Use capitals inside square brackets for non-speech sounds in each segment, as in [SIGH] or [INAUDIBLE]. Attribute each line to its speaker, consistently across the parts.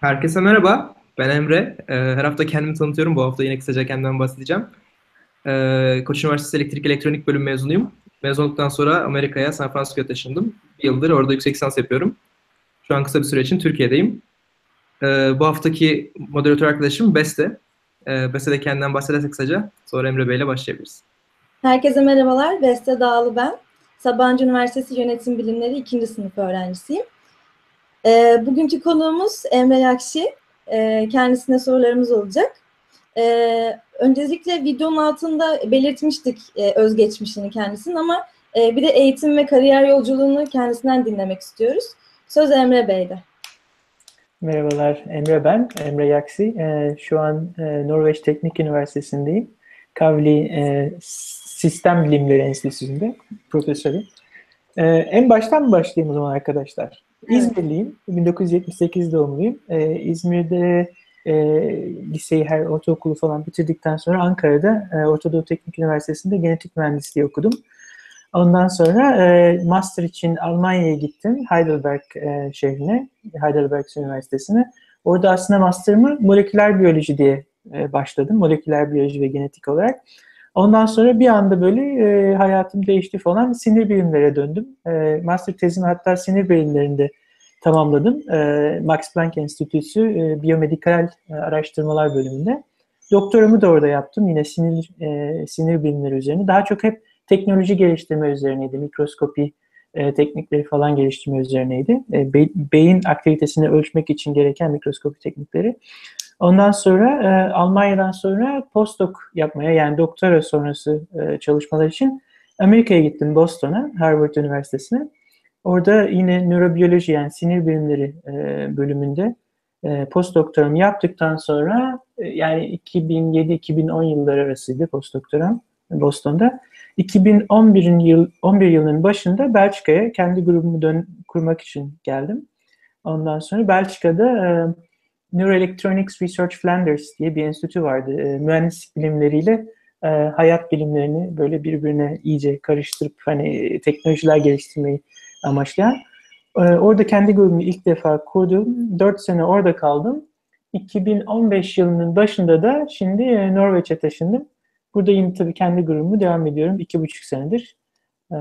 Speaker 1: Herkese merhaba. Ben Emre. Ee, her hafta kendimi tanıtıyorum. Bu hafta yine kısaca kendimden bahsedeceğim. Ee, Koç Üniversitesi Elektrik Elektronik Bölüm mezunuyum. Mezun olduktan sonra Amerika'ya, San Francisco'ya taşındım. Bir yıldır orada yüksek lisans yapıyorum. Şu an kısa bir süre için Türkiye'deyim. Ee, bu haftaki moderatör arkadaşım Beste. Beste de kendinden bahsederse kısaca. Sonra Emre Bey ile başlayabiliriz.
Speaker 2: Herkese merhabalar. Beste Dağlı ben. Sabancı Üniversitesi Yönetim Bilimleri 2. sınıf öğrencisiyim. E, bugünkü konuğumuz Emre Yakşi. E, kendisine sorularımız olacak. E, öncelikle videonun altında belirtmiştik e, özgeçmişini kendisinin ama e, bir de eğitim ve kariyer yolculuğunu kendisinden dinlemek istiyoruz. Söz Emre Bey'de.
Speaker 3: Merhabalar, Emre ben, Emre Yaksi. E, şu an e, Norveç Teknik Üniversitesi'ndeyim. Kavli e, Sistem Bilimleri Enstitüsü'nde profesörüm. E, en baştan mı başlayayım o zaman arkadaşlar? İzmirliyim. 1978 doğumluyum. Ee, İzmir'de e, liseyi, her ortaokulu falan bitirdikten sonra Ankara'da e, Orta Doğu Teknik Üniversitesi'nde genetik mühendisliği okudum. Ondan sonra e, master için Almanya'ya gittim. Heidelberg e, şehrine, Heidelberg Üniversitesi'ne. Orada aslında master'ımı moleküler biyoloji diye e, başladım. Moleküler biyoloji ve genetik olarak. Ondan sonra bir anda böyle e, hayatım değişti falan. Sinir bilimlere döndüm. E, master tezimi hatta sinir bilimlerinde tamamladım. E, Max Planck Enstitüsü e, Biyomedikal e, Araştırmalar bölümünde. Doktoramı da orada yaptım. Yine sinir e, sinir bilimleri üzerine. Daha çok hep teknoloji geliştirme üzerineydi. Mikroskopi e, teknikleri falan geliştirme üzerineydi. E, be, beyin aktivitesini ölçmek için gereken mikroskopi teknikleri. Ondan sonra e, Almanya'dan sonra postdoc yapmaya yani doktora sonrası e, çalışmalar için Amerika'ya gittim Boston'a, Harvard Üniversitesi'ne. Orada yine nörobiyoloji yani sinir bilimleri e, bölümünde e, postdoktoramı yaptıktan sonra e, yani 2007-2010 yılları arasıydı postdoktoram Boston'da. 2011 yıl 11 yılının başında Belçika'ya kendi grubumu dön kurmak için geldim. Ondan sonra Belçika'da e, Neuroelectronics Research Flanders diye bir enstitü vardı. E, mühendislik bilimleriyle e, hayat bilimlerini böyle birbirine iyice karıştırıp hani teknolojiler geliştirmeyi amaçlayan. E, orada kendi grubumu ilk defa kurdum. 4 sene orada kaldım. 2015 yılının başında da şimdi e, Norveç'e taşındım. Burada yine tabii kendi grubumu devam ediyorum. iki buçuk senedir. E,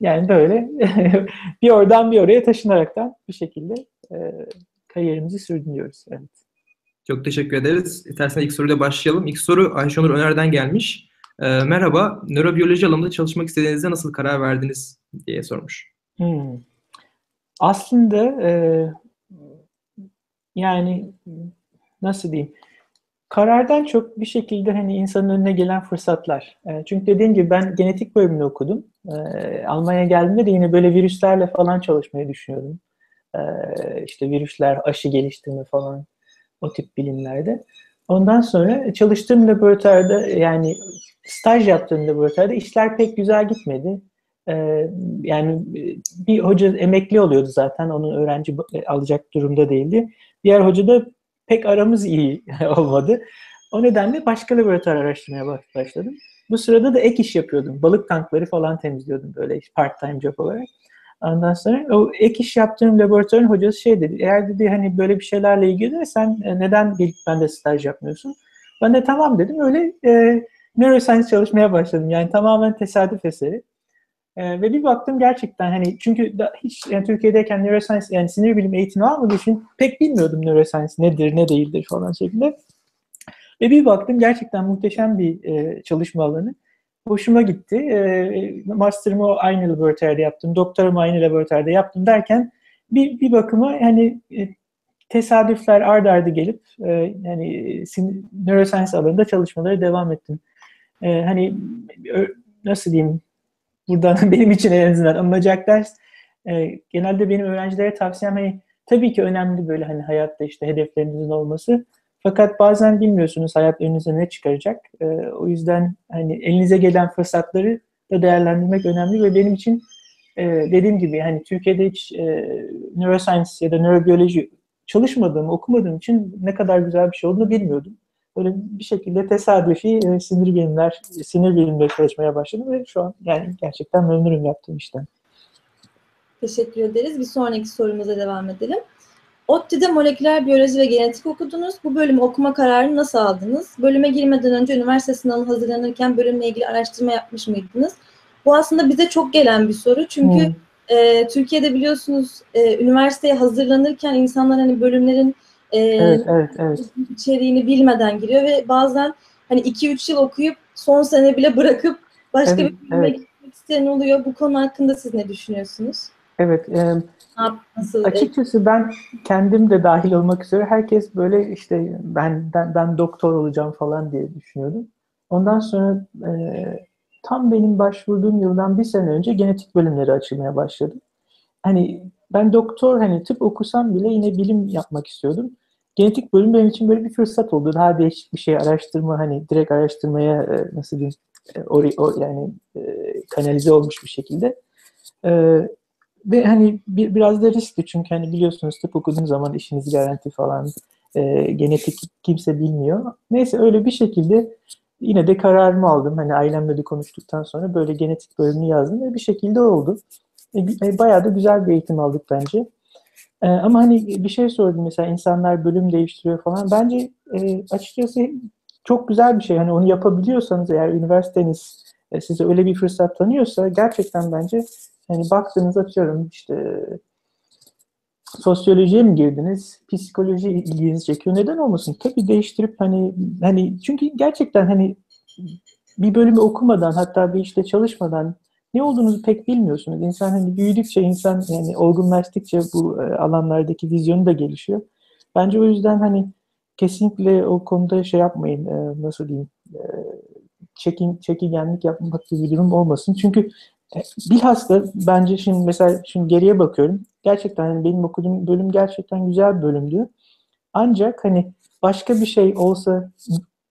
Speaker 3: yani böyle [LAUGHS] bir oradan bir oraya taşınaraktan bir şekilde e, kariyerimizi sürdürüyoruz. Evet.
Speaker 1: Çok teşekkür ederiz. İsterseniz ilk soruyla başlayalım. İlk soru Ayşenur Öner'den gelmiş. E, merhaba, nörobiyoloji alanında çalışmak istediğinizde nasıl karar verdiniz diye sormuş.
Speaker 3: Hmm. Aslında e, yani nasıl diyeyim karardan çok bir şekilde hani insanın önüne gelen fırsatlar. E, çünkü dediğim gibi ben genetik bölümünü okudum. E, Almanya'ya geldiğimde de yine böyle virüslerle falan çalışmayı düşünüyordum. E, işte virüsler, aşı geliştirme falan o tip bilimlerde. Ondan sonra çalıştığım laboratuvarda yani staj yaptığım laboratuvarda işler pek güzel gitmedi. Ee, yani bir hoca emekli oluyordu zaten. Onun öğrenci alacak durumda değildi. Diğer hoca da pek aramız iyi [LAUGHS] olmadı. O nedenle başka laboratuvar araştırmaya başladım. Bu sırada da ek iş yapıyordum. Balık tankları falan temizliyordum böyle part time job olarak. Ondan sonra o ek iş yaptığım laboratuvarın hocası şey dedi. Eğer dedi hani böyle bir şeylerle ilgili sen e, neden gelip bende staj yapmıyorsun? Ben de tamam dedim. Öyle e, neuroscience çalışmaya başladım. Yani tamamen tesadüf eseri. E, ve bir baktım gerçekten hani çünkü hiç yani Türkiye'deyken neuroscience yani sinir bilim eğitimi almadığı için pek bilmiyordum neuroscience nedir ne değildir falan şeklinde. Ve bir baktım gerçekten muhteşem bir e, çalışma alanı. Hoşuma gitti. E, master'ımı aynı laboratuvarda yaptım. Doktorumu aynı laboratuvarda yaptım derken bir, bir bakıma hani e, tesadüfler ard ardı gelip e, yani sin, neuroscience alanında çalışmalara devam ettim. E, hani nasıl diyeyim buradan [LAUGHS] benim için en azından alınacak ders. E, genelde benim öğrencilere tavsiyem hani tabii ki önemli böyle hani hayatta işte hedeflerinizin olması. Fakat bazen bilmiyorsunuz hayat önünüze ne çıkaracak. E, o yüzden hani elinize gelen fırsatları da değerlendirmek önemli ve benim için e, dediğim gibi hani Türkiye'de hiç e, neuroscience ya da nörobiyoloji çalışmadığım, okumadığım için ne kadar güzel bir şey olduğunu bilmiyordum böyle bir şekilde tesadüfi e, sinir bilimler, sinir bilimleri çalışmaya başladım ve şu an yani gerçekten memnunum yaptığım işten.
Speaker 2: Teşekkür ederiz. Bir sonraki sorumuza devam edelim. ODTÜ'de moleküler biyoloji ve genetik okudunuz. Bu bölümü okuma kararını nasıl aldınız? Bölüme girmeden önce üniversite sınavına hazırlanırken bölümle ilgili araştırma yapmış mıydınız? Bu aslında bize çok gelen bir soru. Çünkü hmm. e, Türkiye'de biliyorsunuz e, üniversiteye hazırlanırken insanlar hani bölümlerin e, evet, evet, evet. içeriğini bilmeden giriyor ve bazen hani 2-3 yıl okuyup son sene bile bırakıp başka evet, bir bölüme evet. gitmek isteyen oluyor. Bu konu hakkında siz ne düşünüyorsunuz?
Speaker 3: Evet, e, Nasıl? açıkçası ben kendim de dahil olmak üzere herkes böyle işte ben ben, ben doktor olacağım falan diye düşünüyordum. Ondan sonra e, tam benim başvurduğum yıldan bir sene önce genetik bölümleri açılmaya başladı. Hani ben doktor hani tıp okusam bile yine bilim yapmak istiyordum. Genetik bölüm benim için böyle bir fırsat oldu. Daha değişik bir şey araştırma hani direkt araştırmaya e, nasıl diyeyim e, o, o, yani e, kanalize olmuş bir şekilde. E, ve hani bir, biraz da riskli çünkü hani biliyorsunuz tıp okuduğun zaman işiniz garanti falan e, genetik kimse bilmiyor. Neyse öyle bir şekilde yine de kararımı aldım. Hani ailemle de konuştuktan sonra böyle genetik bölümünü yazdım ve bir şekilde oldu. E, e, bayağı da güzel bir eğitim aldık bence. E, ama hani bir şey sordum mesela insanlar bölüm değiştiriyor falan. Bence e, açıkçası çok güzel bir şey. Hani onu yapabiliyorsanız eğer üniversiteniz size öyle bir fırsat tanıyorsa gerçekten bence hani baktığınız atıyorum işte sosyolojiye mi girdiniz? Psikoloji ilginizi çekiyor. Neden olmasın? Tabii değiştirip hani hani çünkü gerçekten hani bir bölümü okumadan hatta bir işte çalışmadan ne olduğunuzu pek bilmiyorsunuz. İnsan hani büyüdükçe, insan yani olgunlaştıkça bu e, alanlardaki vizyonu da gelişiyor. Bence o yüzden hani kesinlikle o konuda şey yapmayın, e, nasıl diyeyim, e, çekin, çekigenlik yapmak gibi bir durum olmasın. Çünkü bilhassa bence şimdi mesela şimdi geriye bakıyorum. Gerçekten hani benim okuduğum bölüm gerçekten güzel bir bölümdü. Ancak hani başka bir şey olsa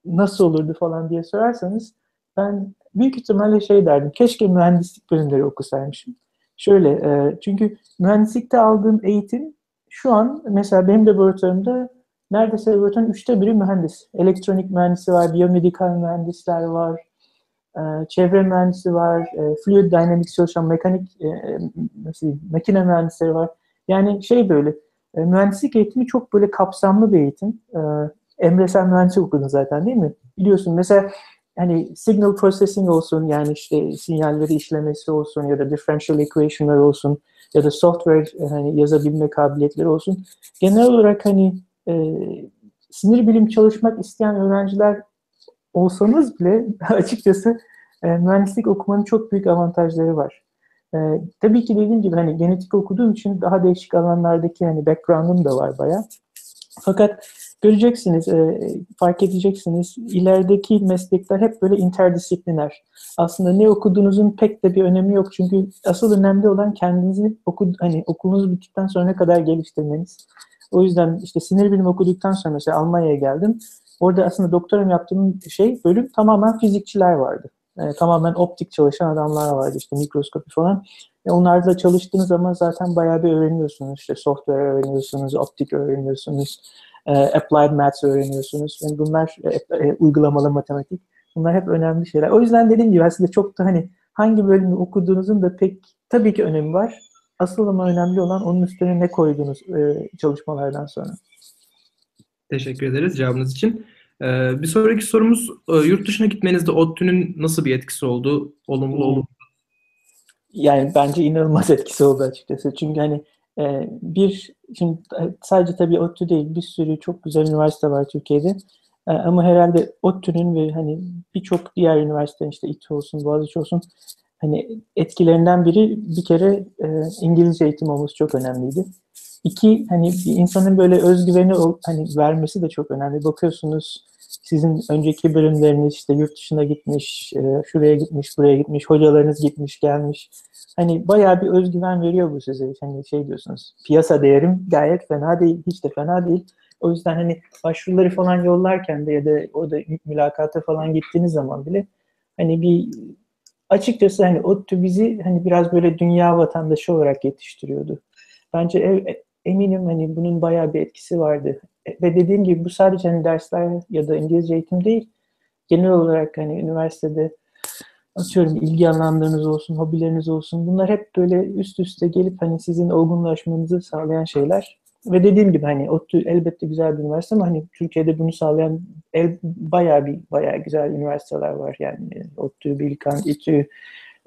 Speaker 3: nasıl olurdu falan diye sorarsanız ben büyük ihtimalle şey derdim. Keşke mühendislik bölümleri okusaymışım. Şöyle, e, çünkü mühendislikte aldığım eğitim şu an mesela benim laboratuvarımda neredeyse laboratuvarın üçte biri mühendis. Elektronik mühendisi var, biyomedikal mühendisler var, e, çevre mühendisi var, e, fluid dynamics çalışan mekanik, e, diyeyim, makine mühendisleri var. Yani şey böyle, e, mühendislik eğitimi çok böyle kapsamlı bir eğitim. Emre sen mühendislik okudun zaten değil mi? Biliyorsun mesela hani signal processing olsun yani işte sinyalleri işlemesi olsun ya da differential equation'lar olsun ya da software e, hani yazabilme kabiliyetleri olsun. Genel olarak hani e, sinir bilim çalışmak isteyen öğrenciler olsanız bile [LAUGHS] açıkçası e, mühendislik okumanın çok büyük avantajları var. E, tabii ki dediğim gibi hani genetik okuduğum için daha değişik alanlardaki hani background'um da var baya. Fakat göreceksiniz, e, fark edeceksiniz. İlerideki meslekler hep böyle interdisipliner. Aslında ne okuduğunuzun pek de bir önemi yok. Çünkü asıl önemli olan kendinizi oku, hani okulunuz bittikten sonra ne kadar geliştirmeniz. O yüzden işte sinir bilimi okuduktan sonra mesela Almanya'ya geldim. Orada aslında doktoram yaptığım şey bölüm tamamen fizikçiler vardı. Yani tamamen optik çalışan adamlar vardı işte mikroskopi falan. E onlarla çalıştığınız zaman zaten bayağı bir öğreniyorsunuz. İşte software öğreniyorsunuz, optik öğreniyorsunuz e, applied maths öğreniyorsunuz. Yani bunlar e, e, uygulamalı matematik. Bunlar hep önemli şeyler. O yüzden dediğim gibi aslında çok da hani hangi bölümü okuduğunuzun da pek tabii ki önemi var. Asıl ama önemli olan onun üstüne ne koyduğunuz e, çalışmalardan sonra.
Speaker 1: Teşekkür ederiz cevabınız için. Ee, bir sonraki sorumuz e, yurt dışına gitmenizde ODTÜ'nün nasıl bir etkisi oldu? Olumlu olumlu.
Speaker 3: Yani bence inanılmaz etkisi oldu açıkçası. Çünkü hani ee, bir, şimdi sadece tabii ODTÜ değil, bir sürü çok güzel üniversite var Türkiye'de. Ee, ama herhalde ODTÜ'nün ve hani birçok diğer üniversite işte İTÜ olsun, Boğaziçi olsun hani etkilerinden biri bir kere e, İngilizce eğitim olması çok önemliydi. İki, hani insanın böyle özgüveni hani vermesi de çok önemli. Bakıyorsunuz sizin önceki bölümleriniz işte yurt dışına gitmiş, e, şuraya gitmiş, buraya gitmiş, hocalarınız gitmiş, gelmiş hani bayağı bir özgüven veriyor bu size. Hani şey diyorsunuz, piyasa değerim gayet fena değil, hiç de fena değil. O yüzden hani başvuruları falan yollarken de ya da o da mülakata falan gittiğiniz zaman bile hani bir açıkçası hani ODTÜ bizi hani biraz böyle dünya vatandaşı olarak yetiştiriyordu. Bence ev, eminim hani bunun bayağı bir etkisi vardı. E, ve dediğim gibi bu sadece hani dersler ya da İngilizce eğitim değil. Genel olarak hani üniversitede atıyorum ilgi alanlarınız olsun, hobileriniz olsun. Bunlar hep böyle üst üste gelip hani sizin olgunlaşmanızı sağlayan şeyler. ve dediğim gibi hani ODTÜ elbette güzel bir üniversite ama hani Türkiye'de bunu sağlayan el, bayağı bir bayağı güzel üniversiteler var. Yani ODTÜ, Bilkan, İTÜ, e,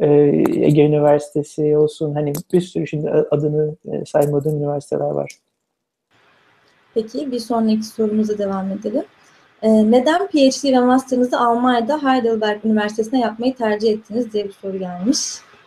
Speaker 3: Ege Üniversitesi olsun hani bir sürü şimdi adını e, saymadığım üniversiteler var.
Speaker 2: Peki bir sonraki sorumuza devam edelim. Ee, neden PhD ve Master'ınızı Almanya'da Heidelberg Üniversitesi'ne yapmayı tercih ettiniz diye bir soru gelmiş.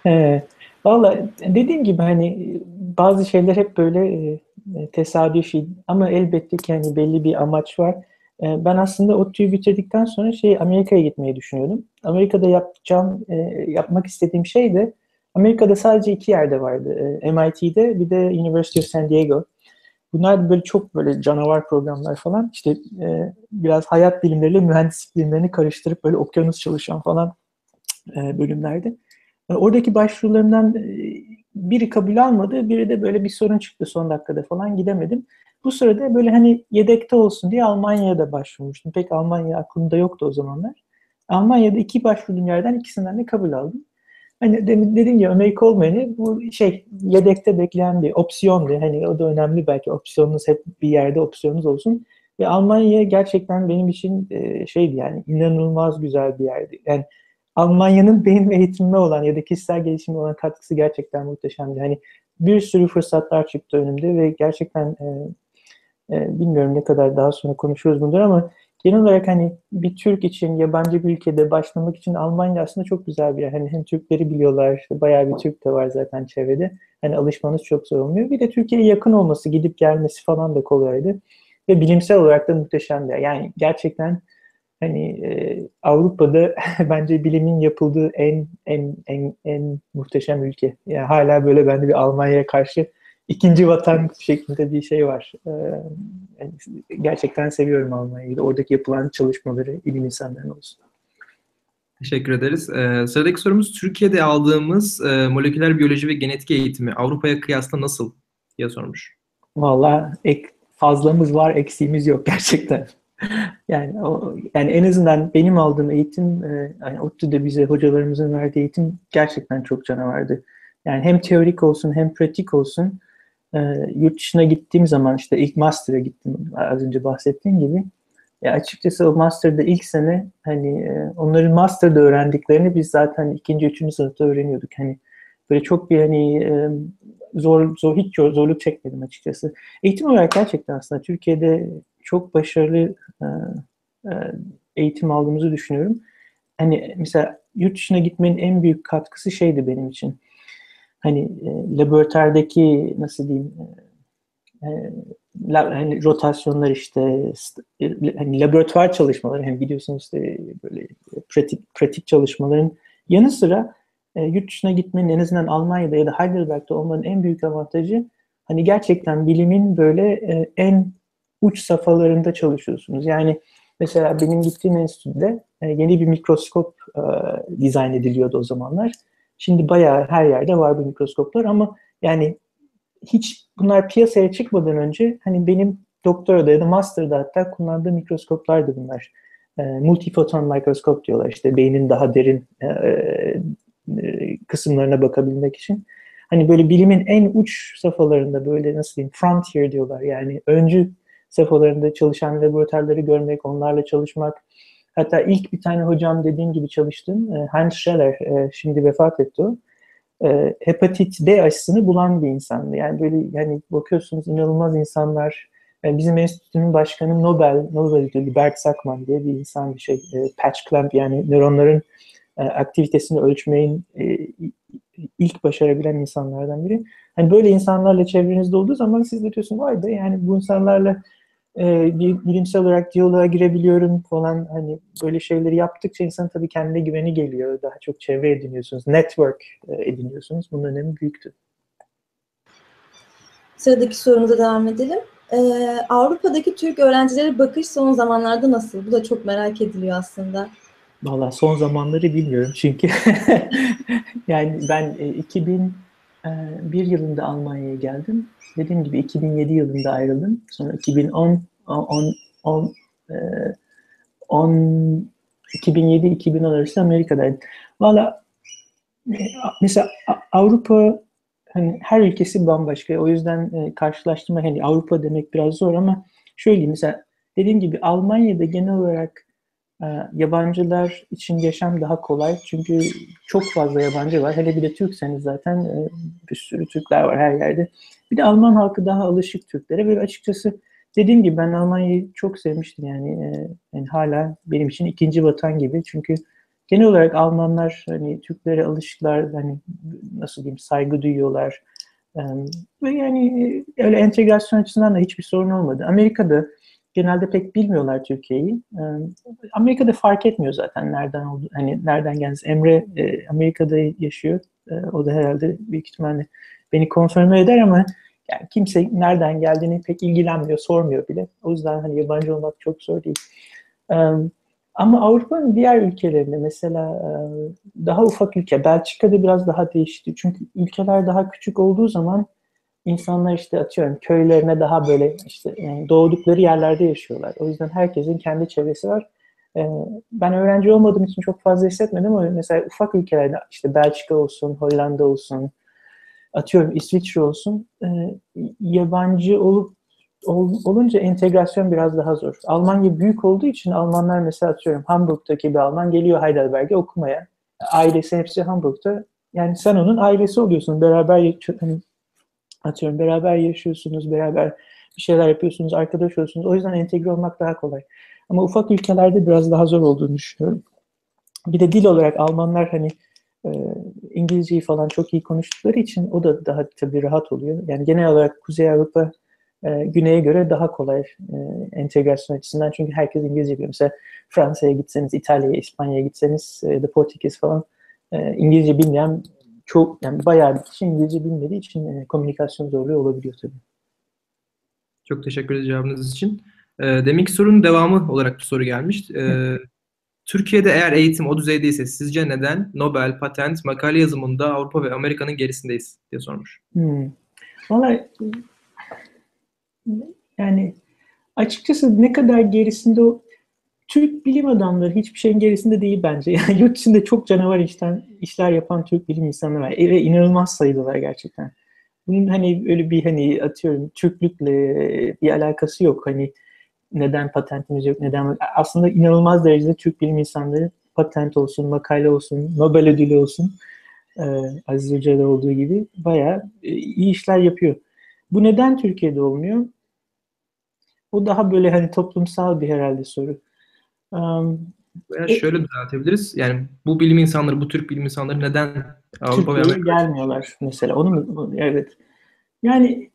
Speaker 3: Ee, Valla dediğim gibi hani bazı şeyler hep böyle e, tesadüfi ama elbette ki hani belli bir amaç var. E, ben aslında ODTÜ'yü bitirdikten sonra şey Amerika'ya gitmeyi düşünüyordum. Amerika'da yapacağım, e, yapmak istediğim şey de Amerika'da sadece iki yerde vardı. E, MIT'de bir de University of San Diego. Bunlar böyle çok böyle canavar programlar falan. İşte e, biraz hayat bilimleriyle mühendislik bilimlerini karıştırıp böyle okyanus çalışan falan bölümlerdi. Oradaki başvurularımdan biri kabul almadı, biri de böyle bir sorun çıktı son dakikada falan gidemedim. Bu sırada böyle hani yedekte olsun diye Almanya'ya da başvurmuştum. Pek Almanya aklımda yoktu o zamanlar. Almanya'da iki başvurduğum yerden ikisinden de kabul aldım. Hani dediğim gibi Amerika olmayanı bu şey yedekte bekleyen bir opsiyondu. Hani o da önemli belki opsiyonunuz hep bir yerde opsiyonunuz olsun. Ve Almanya gerçekten benim için e, şeydi yani inanılmaz güzel bir yerdi. Yani Almanya'nın benim eğitimime olan ya da kişisel gelişime olan katkısı gerçekten muhteşemdi. Hani bir sürü fırsatlar çıktı önümde ve gerçekten e, e, bilmiyorum ne kadar daha sonra konuşuruz bunları ama genel olarak hani bir Türk için yabancı bir ülkede başlamak için Almanya aslında çok güzel bir yer. Hani hem Türkleri biliyorlar, işte bayağı bir Türk de var zaten çevrede. Hani alışmanız çok zor olmuyor. Bir de Türkiye'ye yakın olması, gidip gelmesi falan da kolaydı. Ve bilimsel olarak da muhteşemdi. Yani gerçekten hani e, Avrupa'da [LAUGHS] bence bilimin yapıldığı en en en en muhteşem ülke. Yani hala böyle bende bir Almanya'ya karşı ikinci vatan şeklinde bir şey var. Ee, yani gerçekten seviyorum Almanya'yı. Oradaki yapılan çalışmaları ilim insanların olsun.
Speaker 1: Teşekkür ederiz. Ee, sıradaki sorumuz Türkiye'de aldığımız e, moleküler biyoloji ve genetik eğitimi Avrupa'ya kıyasla nasıl diye sormuş.
Speaker 3: Valla ek, fazlamız var, eksiğimiz yok gerçekten. [LAUGHS] yani o, yani en azından benim aldığım eğitim, e, yani ODTÜ'de bize hocalarımızın verdiği eğitim gerçekten çok canavardı. Yani hem teorik olsun hem pratik olsun e, yurt dışına gittiğim zaman işte ilk master'a gittim az önce bahsettiğim gibi. Ya açıkçası o master'da ilk sene hani e, onların master'da öğrendiklerini biz zaten ikinci, üçüncü sınıfta öğreniyorduk. Hani böyle çok bir hani e, zor, zor hiç zorluk çekmedim açıkçası. Eğitim olarak gerçekten aslında Türkiye'de çok başarılı e, e, eğitim aldığımızı düşünüyorum. Hani mesela yurt dışına gitmenin en büyük katkısı şeydi benim için hani e, laboratuvardaki nasıl diyeyim e, e la, hani rotasyonlar işte e, hani laboratuvar çalışmaları hem biliyorsunuz işte böyle pratik pratik çalışmaların yanı sıra e, yurt dışına gitmenin en azından Almanya'da ya da Heidelberg'de olmanın en büyük avantajı hani gerçekten bilimin böyle e, en uç safhalarında çalışıyorsunuz. Yani mesela benim gittiğim enstitüde e, yeni bir mikroskop e, dizayn ediliyordu o zamanlar Şimdi bayağı her yerde var bu mikroskoplar ama yani hiç bunlar piyasaya çıkmadan önce hani benim doktorada ya da master'da hatta kullandığım mikroskoplardı bunlar. E, multifoton mikroskop diyorlar işte beynin daha derin e, e, kısımlarına bakabilmek için. Hani böyle bilimin en uç safhalarında böyle nasıl diyeyim frontier diyorlar yani öncü safhalarında çalışan laboratuvarları görmek, onlarla çalışmak, Hatta ilk bir tane hocam dediğim gibi çalıştım. E, Hans Scheller, e, şimdi vefat etti. E, hepatit B aşısını bulan bir insandı. Yani böyle yani bakıyorsunuz inanılmaz insanlar. bizim enstitünün başkanı Nobel, Nobel ödüllü Bert Sakman diye bir insan bir şey. patch clamp yani nöronların aktivitesini ölçmeyin ilk başarabilen insanlardan biri. Hani böyle insanlarla çevrenizde olduğu zaman siz de diyorsun vay be yani bu insanlarla e, bilimsel olarak diyaloğa girebiliyorum falan hani böyle şeyleri yaptıkça insan tabii kendine güveni geliyor. Daha çok çevre ediniyorsunuz, network e, ediniyorsunuz. Bunun önemi büyüktü.
Speaker 2: Sıradaki sorumuza devam edelim. Ee, Avrupa'daki Türk öğrencilere bakış son zamanlarda nasıl? Bu da çok merak ediliyor aslında.
Speaker 3: Valla son zamanları bilmiyorum çünkü [LAUGHS] yani ben e, 2000 ee, bir yılında Almanya'ya geldim. Dediğim gibi 2007 yılında ayrıldım. Sonra 2010 10 10 10 2007-2010 arası Amerika'daydım. Valla e, mesela Avrupa hani her ülkesi bambaşka. O yüzden e, karşılaştırma hani Avrupa demek biraz zor ama şöyle mesela dediğim gibi Almanya'da genel olarak yabancılar için yaşam daha kolay. Çünkü çok fazla yabancı var. Hele bir de Türkseniz zaten e, bir sürü Türkler var her yerde. Bir de Alman halkı daha alışık Türklere ve açıkçası dediğim gibi ben Almanya'yı çok sevmiştim yani, e, yani hala benim için ikinci vatan gibi. Çünkü genel olarak Almanlar hani Türklere alışıklar hani nasıl diyeyim saygı duyuyorlar. E, ve yani öyle entegrasyon açısından da hiçbir sorun olmadı. Amerika'da genelde pek bilmiyorlar Türkiye'yi. E, Amerika'da fark etmiyor zaten nereden oldu, hani nereden geldiniz. Emre e, Amerika'da yaşıyor. E, o da herhalde büyük ihtimalle beni konfirme eder ama yani kimse nereden geldiğini pek ilgilenmiyor, sormuyor bile. O yüzden hani yabancı olmak çok zor değil. Ama Avrupa'nın diğer ülkelerinde mesela daha ufak ülke, Belçika'da biraz daha değişti. Çünkü ülkeler daha küçük olduğu zaman insanlar işte atıyorum köylerine daha böyle işte doğdukları yerlerde yaşıyorlar. O yüzden herkesin kendi çevresi var. Ben öğrenci olmadığım için çok fazla hissetmedim ama mesela ufak ülkelerde işte Belçika olsun, Hollanda olsun, atıyorum İsviçre olsun e, yabancı olup ol, olunca entegrasyon biraz daha zor. Almanya büyük olduğu için Almanlar mesela atıyorum Hamburg'daki bir Alman geliyor Heidelberg'e okumaya. Ailesi hepsi Hamburg'da. Yani sen onun ailesi oluyorsun. Beraber hani, atıyorum beraber yaşıyorsunuz, beraber bir şeyler yapıyorsunuz, arkadaş oluyorsunuz. O yüzden entegre olmak daha kolay. Ama ufak ülkelerde biraz daha zor olduğunu düşünüyorum. Bir de dil olarak Almanlar hani e, İngilizceyi falan çok iyi konuştukları için o da daha tabii rahat oluyor. Yani genel olarak Kuzey Avrupa e, güneye göre daha kolay e, entegrasyon açısından çünkü herkes İngilizce biliyor. Mesela Fransa'ya gitseniz, İtalya'ya, İspanya'ya gitseniz ya da Portekiz falan İngilizce bilmeyen çok yani bayağı bir kişi İngilizce bilmediği için komünikasyon zorluğu olabiliyor tabii.
Speaker 1: Çok teşekkür ederim cevabınız için. Demek sorunun devamı olarak bir soru gelmiş. E, Türkiye'de eğer eğitim o düzeydeyse sizce neden Nobel, patent, makale yazımında Avrupa ve Amerika'nın gerisindeyiz diye sormuş.
Speaker 3: Hmm. Valla yani açıkçası ne kadar gerisinde o Türk bilim adamları hiçbir şeyin gerisinde değil bence. [LAUGHS] Yani yurt içinde çok canavar işten, işler yapan Türk bilim insanları var. Ve inanılmaz sayıdalar gerçekten. Bunun hani öyle bir hani atıyorum Türklükle bir alakası yok. Hani neden patentimiz yok, neden aslında inanılmaz derecede Türk bilim insanları patent olsun, makale olsun, Nobel ödülü olsun e, Aziz Hoca'da olduğu gibi bayağı e, iyi işler yapıyor. Bu neden Türkiye'de olmuyor? O daha böyle hani toplumsal bir herhalde soru.
Speaker 1: Veya şöyle düzeltebiliriz. Yani bu bilim insanları, bu Türk bilim insanları neden
Speaker 3: Avrupa Türkiye'ye gelmiyorlar mesela. Onu mu? Evet. Yani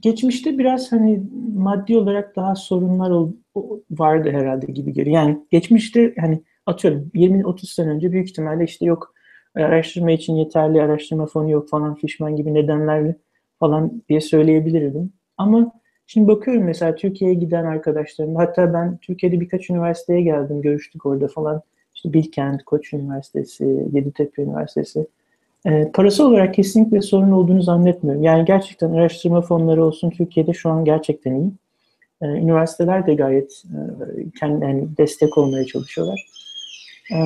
Speaker 3: geçmişte biraz hani maddi olarak daha sorunlar vardı herhalde gibi geliyor. Yani geçmişte hani atıyorum 20-30 sene önce büyük ihtimalle işte yok araştırma için yeterli araştırma fonu yok falan fişman gibi nedenlerle falan diye söyleyebilirdim. Ama şimdi bakıyorum mesela Türkiye'ye giden arkadaşlarım hatta ben Türkiye'de birkaç üniversiteye geldim görüştük orada falan. İşte Bilkent, Koç Üniversitesi, Yeditepe Üniversitesi e, parası olarak kesinlikle sorun olduğunu zannetmiyorum. Yani gerçekten araştırma fonları olsun Türkiye'de şu an gerçekten iyi. E, üniversiteler de gayet e, kendi yani destek olmaya çalışıyorlar. E,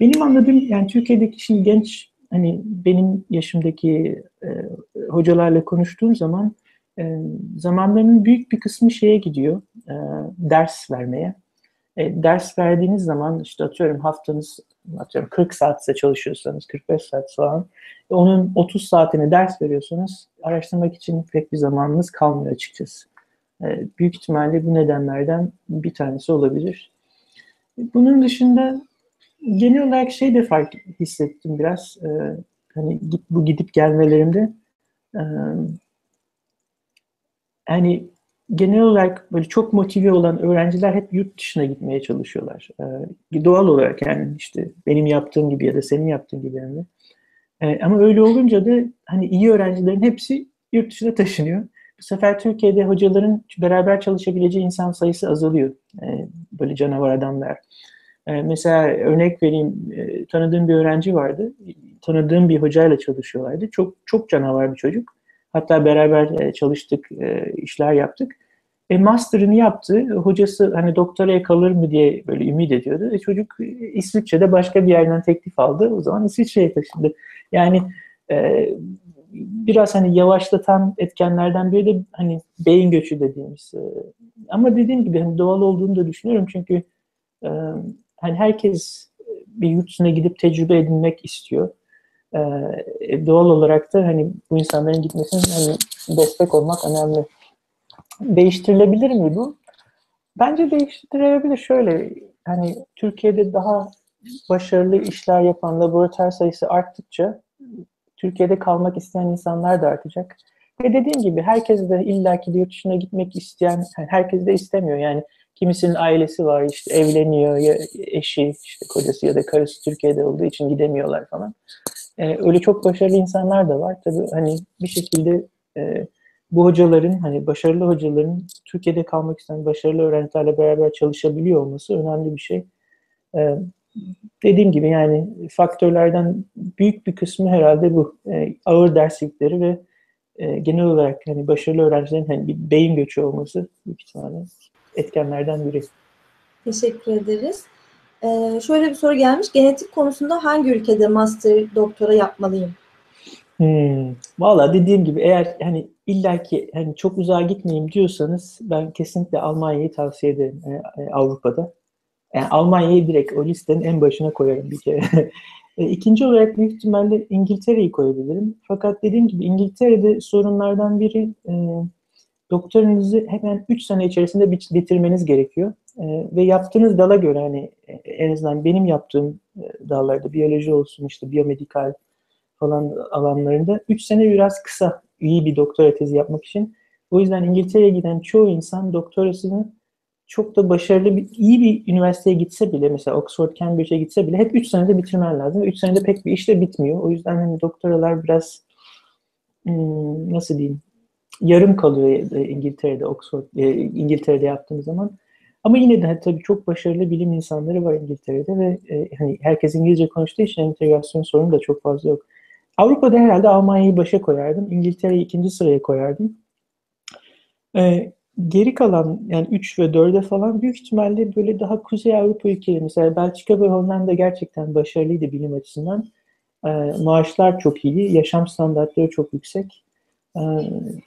Speaker 3: benim anladığım yani Türkiye'deki şimdi genç hani benim yaşımdaki e, hocalarla konuştuğum zaman e, zamanlarının büyük bir kısmı şeye gidiyor, e, ders vermeye. E, ders verdiğiniz zaman işte atıyorum haftanız atıyorum 40 saatse çalışıyorsanız 45 saat falan onun 30 saatini ders veriyorsanız araştırmak için pek bir zamanınız kalmıyor açıkçası. E, büyük ihtimalle bu nedenlerden bir tanesi olabilir. Bunun dışında genel olarak şey de fark hissettim biraz. E, hani bu gidip gelmelerimde e, hani genel olarak böyle çok motive olan öğrenciler hep yurt dışına gitmeye çalışıyorlar. Ee, doğal olarak yani işte benim yaptığım gibi ya da senin yaptığın gibi yani. Ee, ama öyle olunca da hani iyi öğrencilerin hepsi yurt dışına taşınıyor. Bu sefer Türkiye'de hocaların beraber çalışabileceği insan sayısı azalıyor. Ee, böyle canavar adamlar. Ee, mesela örnek vereyim, e, tanıdığım bir öğrenci vardı. Tanıdığım bir hocayla çalışıyorlardı. Çok çok canavar bir çocuk. Hatta beraber e, çalıştık, e, işler yaptık. E, master'ını yaptı. Hocası hani doktoraya kalır mı diye böyle ümit ediyordu. E, çocuk İsviçre'de başka bir yerden teklif aldı. O zaman İsviçre'ye taşındı. Yani e, biraz hani yavaşlatan etkenlerden biri de hani beyin göçü dediğimiz. E, ama dediğim gibi hani doğal olduğunu da düşünüyorum çünkü e, hani herkes bir yurt gidip tecrübe edinmek istiyor. E, doğal olarak da hani bu insanların gitmesine hani destek olmak önemli. Değiştirilebilir mi bu? Bence değiştirilebilir. Şöyle hani Türkiye'de daha başarılı işler yapan laboratuvar sayısı arttıkça Türkiye'de kalmak isteyen insanlar da artacak. Ve dediğim gibi herkes de illaki yurt dışına gitmek isteyen, herkes de istemiyor. Yani kimisinin ailesi var işte evleniyor ya eşi işte kocası ya da karısı Türkiye'de olduğu için gidemiyorlar falan. Ee, öyle çok başarılı insanlar da var. Tabii hani bir şekilde e, bu hocaların hani başarılı hocaların Türkiye'de kalmak isteyen başarılı öğrencilerle beraber çalışabiliyor olması önemli bir şey. Ee, dediğim gibi yani faktörlerden büyük bir kısmı herhalde bu e, ağır derslikleri ve e, genel olarak hani başarılı öğrencilerin hani bir beyin göçü olması büyük ihtimalle etkenlerden biri.
Speaker 2: Teşekkür ederiz. Ee, şöyle bir soru gelmiş. Genetik konusunda hangi ülkede master doktora yapmalıyım?
Speaker 3: Hmm, Valla dediğim gibi eğer hani illaki hani çok uzağa gitmeyeyim diyorsanız ben kesinlikle Almanya'yı tavsiye ederim e, e, Avrupa'da. Yani Almanya'yı direkt o listenin en başına koyarım bir kere. [LAUGHS] e, ikinci olarak büyük ihtimalle İngiltere'yi koyabilirim. Fakat dediğim gibi İngiltere'de sorunlardan biri e, doktorunuzu hemen 3 sene içerisinde bitirmeniz gerekiyor. E, ve yaptığınız dala göre hani e, en azından benim yaptığım e, dallarda biyoloji olsun işte biyomedikal falan alanlarında 3 sene biraz kısa iyi bir doktora tezi yapmak için. O yüzden İngiltere'ye giden çoğu insan doktorasını çok da başarılı bir, iyi bir üniversiteye gitse bile mesela Oxford, Cambridge'e gitse bile hep 3 senede bitirmen lazım. 3 senede pek bir iş bitmiyor. O yüzden hani doktoralar biraz hmm, nasıl diyeyim yarım kalıyor İngiltere'de Oxford e, İngiltere'de yaptığımız zaman. Ama yine de tabii çok başarılı bilim insanları var İngiltere'de ve e, hani herkes İngilizce konuştuğu için entegrasyon sorunu da çok fazla yok. Avrupa'da herhalde Almanya'yı başa koyardım. İngiltere'yi ikinci sıraya koyardım. E, geri kalan yani 3 ve 4'e falan büyük ihtimalle böyle daha Kuzey Avrupa ülkeleri mesela Belçika ve Hollanda gerçekten başarılıydı bilim açısından. E, maaşlar çok iyi, yaşam standartları çok yüksek. E,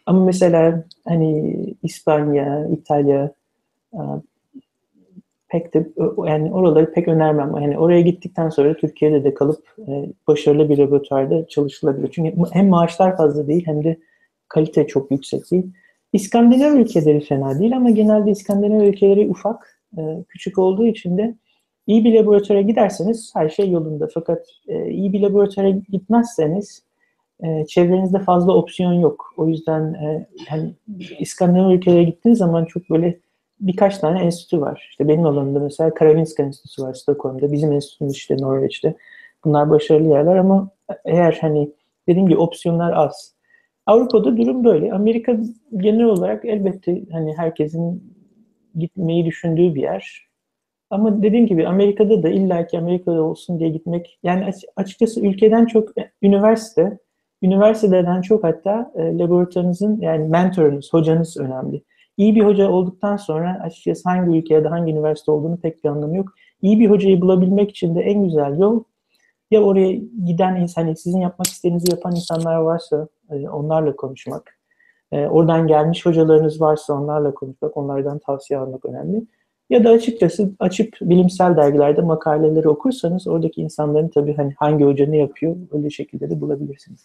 Speaker 3: ama mesela hani İspanya, İtalya e, pek de yani oraları pek önermem. Yani oraya gittikten sonra Türkiye'de de kalıp e, başarılı bir laboratuvarda çalışılabilir. Çünkü hem maaşlar fazla değil hem de kalite çok yüksek değil. İskandinav ülkeleri fena değil ama genelde İskandinav ülkeleri ufak, e, küçük olduğu için de iyi bir laboratuvara giderseniz her şey yolunda. Fakat e, iyi bir laboratuvara gitmezseniz e, çevrenizde fazla opsiyon yok. O yüzden e, yani İskandinav ülkelere gittiğiniz zaman çok böyle birkaç tane enstitü var. İşte benim alanımda mesela Karolinska Enstitüsü var Stockholm'da. Bizim enstitümüz işte Norveç'te. Bunlar başarılı yerler ama eğer hani dediğim gibi opsiyonlar az. Avrupa'da durum böyle. Amerika genel olarak elbette hani herkesin gitmeyi düşündüğü bir yer. Ama dediğim gibi Amerika'da da illaki Amerika'da olsun diye gitmek yani açıkçası ülkeden çok üniversite, üniversiteden çok hatta e, laboratuvarınızın yani mentorunuz, hocanız önemli. İyi bir hoca olduktan sonra açıkçası hangi ülkeye de hangi üniversite olduğunu pek bir anlamı yok. İyi bir hocayı bulabilmek için de en güzel yol ya oraya giden insan, hani sizin yapmak istediğinizi yapan insanlar varsa e, onlarla konuşmak. E, oradan gelmiş hocalarınız varsa onlarla konuşmak, onlardan tavsiye almak önemli. Ya da açıkçası açıp bilimsel dergilerde makaleleri okursanız oradaki insanların tabii hani hangi hoca ne yapıyor öyle şekilde de bulabilirsiniz.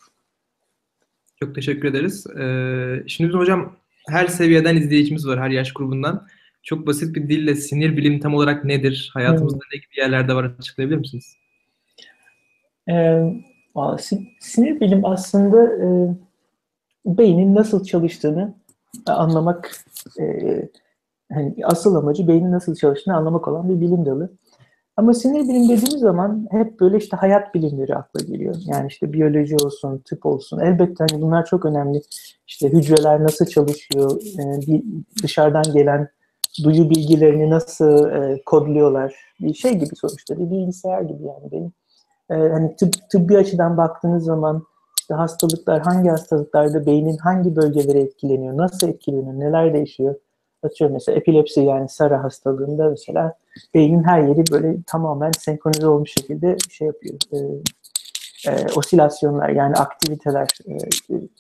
Speaker 1: Çok teşekkür ederiz. Ee, şimdi hocam her seviyeden izleyicimiz var, her yaş grubundan. Çok basit bir dille sinir bilim tam olarak nedir? Hayatımızda hmm. ne gibi yerlerde var açıklayabilir misiniz?
Speaker 3: Ee, sinir bilim aslında e, beynin nasıl çalıştığını anlamak e, hani asıl amacı beynin nasıl çalıştığını anlamak olan bir bilim dalı. Ama sinir bilim dediğimiz zaman hep böyle işte hayat bilimleri akla geliyor. Yani işte biyoloji olsun, tıp olsun. Elbette hani bunlar çok önemli. İşte hücreler nasıl çalışıyor, e, bir dışarıdan gelen duyu bilgilerini nasıl e, kodluyorlar. Bir şey gibi sonuçta, bir bilgisayar gibi yani benim. E, hani tıp, tıbbi açıdan baktığınız zaman işte hastalıklar, hangi hastalıklarda beynin hangi bölgeleri etkileniyor, nasıl etkileniyor, neler değişiyor. Atıyorum mesela epilepsi yani Sara hastalığında mesela beynin her yeri böyle tamamen senkronize olmuş şekilde şey yapıyor, e, e, osilasyonlar yani aktiviteler e,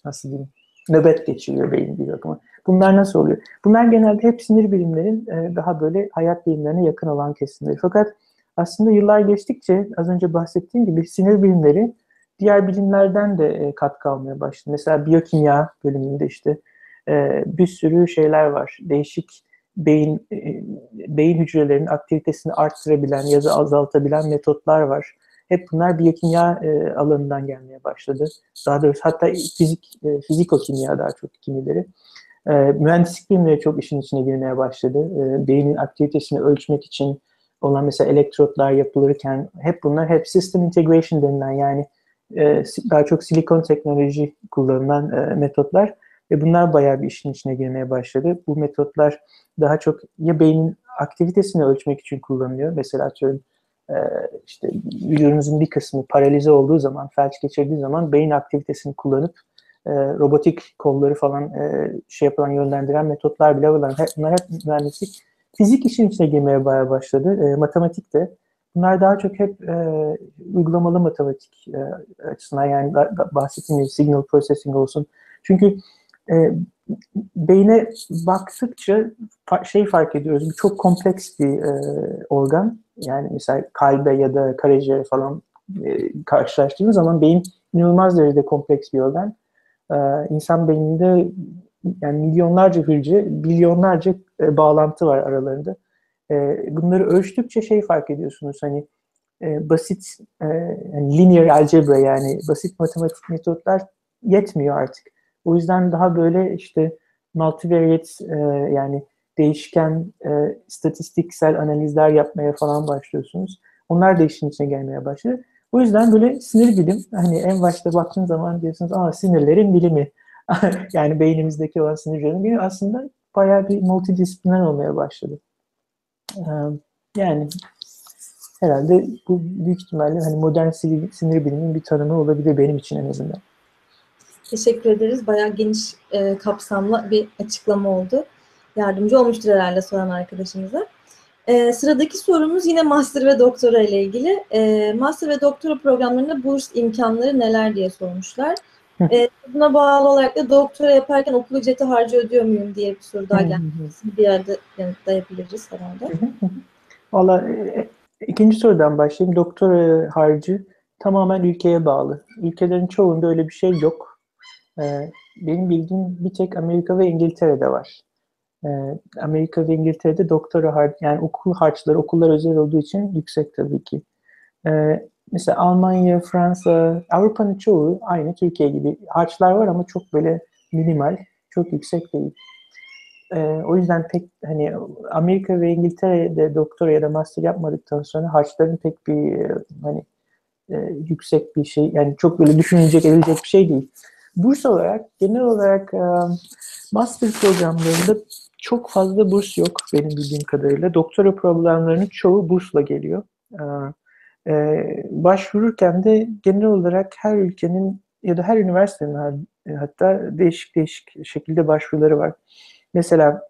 Speaker 3: nasıl diyeyim nöbet geçiriyor beyin bir bakıma. Bunlar nasıl oluyor? Bunlar genelde hep sinir bilimlerin e, daha böyle hayat bilimlerine yakın olan kesimleri. Fakat aslında yıllar geçtikçe az önce bahsettiğim gibi sinir bilimleri diğer bilimlerden de e, katkı almaya başladı. Mesela biyokimya bölümünde işte e, bir sürü şeyler var. Değişik beyin e, beyin hücrelerinin aktivitesini arttırabilen ya da azaltabilen metotlar var. Hep bunlar biyokimya e, alanından gelmeye başladı. Daha doğrusu hatta fizik, e, fizikokimya daha çok kimileri. E, mühendislik bilimleri çok işin içine girmeye başladı. E, beynin aktivitesini ölçmek için olan mesela elektrotlar yapılırken hep bunlar hep system integration denilen yani e, daha çok silikon teknoloji kullanılan e, metotlar ve bunlar bayağı bir işin içine girmeye başladı. Bu metotlar daha çok ya beynin aktivitesini ölçmek için kullanılıyor. Mesela atıyorum e, işte vücudunuzun bir kısmı paralize olduğu zaman, felç geçirdiği zaman beyin aktivitesini kullanıp e, robotik kolları falan e, şey yapılan yönlendiren metotlar bile var. Bunlar hep mühendislik. Fizik işin içine girmeye bayağı başladı. Matematik de. Bunlar daha çok hep e, uygulamalı matematik e, açısından yani bahsettiğim gibi signal processing olsun. Çünkü e, beyne baktıkça şey fark ediyoruz. Çok kompleks bir e, organ. Yani mesela kalbe ya da karaciğere falan e, karşılaştığımız zaman beyin inanılmaz derecede kompleks bir organ. E, insan beyninde yani milyonlarca hücre, milyonlarca e, bağlantı var aralarında. E, bunları ölçtükçe şey fark ediyorsunuz hani e, basit e, yani linear algebra yani basit matematik metotlar yetmiyor artık. O yüzden daha böyle işte multivariate e, yani değişken e, statistiksel analizler yapmaya falan başlıyorsunuz. Onlar da işin içine gelmeye başladı. O yüzden böyle sinir bilim hani en başta baktığın zaman diyorsunuz aa sinirlerin bilimi. [LAUGHS] yani beynimizdeki olan sinirlerin bilimi aslında bayağı bir multidisipliner olmaya başladı. Ee, yani herhalde bu büyük ihtimalle hani modern sinir, sinir biliminin bir tanımı olabilir benim için en azından.
Speaker 2: Teşekkür ederiz. Bayağı geniş e, kapsamlı bir açıklama oldu. Yardımcı olmuştur herhalde soran arkadaşımıza. E, sıradaki sorumuz yine master ve doktora ile ilgili. E, master ve doktora programlarında burs imkanları neler diye sormuşlar. e, buna bağlı olarak da doktora yaparken okul ücreti harcı ödüyor muyum diye bir soru daha gelmişti. Bir yerde yanıtlayabiliriz herhalde.
Speaker 3: Valla e, ikinci sorudan başlayayım. Doktora harcı tamamen ülkeye bağlı. Ülkelerin çoğunda öyle bir şey yok. Ee, benim bildiğim bir tek Amerika ve İngiltere'de var. Ee, Amerika ve İngiltere'de doktora harç, yani okul harçları, okullar özel olduğu için yüksek tabii ki. Ee, mesela Almanya, Fransa, Avrupa'nın çoğu aynı Türkiye gibi harçlar var ama çok böyle minimal, çok yüksek değil. Ee, o yüzden pek hani Amerika ve İngiltere'de doktora ya da master yapmadıktan sonra harçların pek bir hani e, yüksek bir şey yani çok böyle düşünülecek edilecek bir şey değil. Burs olarak genel olarak e, master programlarında çok fazla burs yok benim bildiğim kadarıyla. Doktora programlarının çoğu bursla geliyor. E, e, başvururken de genel olarak her ülkenin ya da her üniversitenin hatta değişik değişik şekilde başvuruları var. Mesela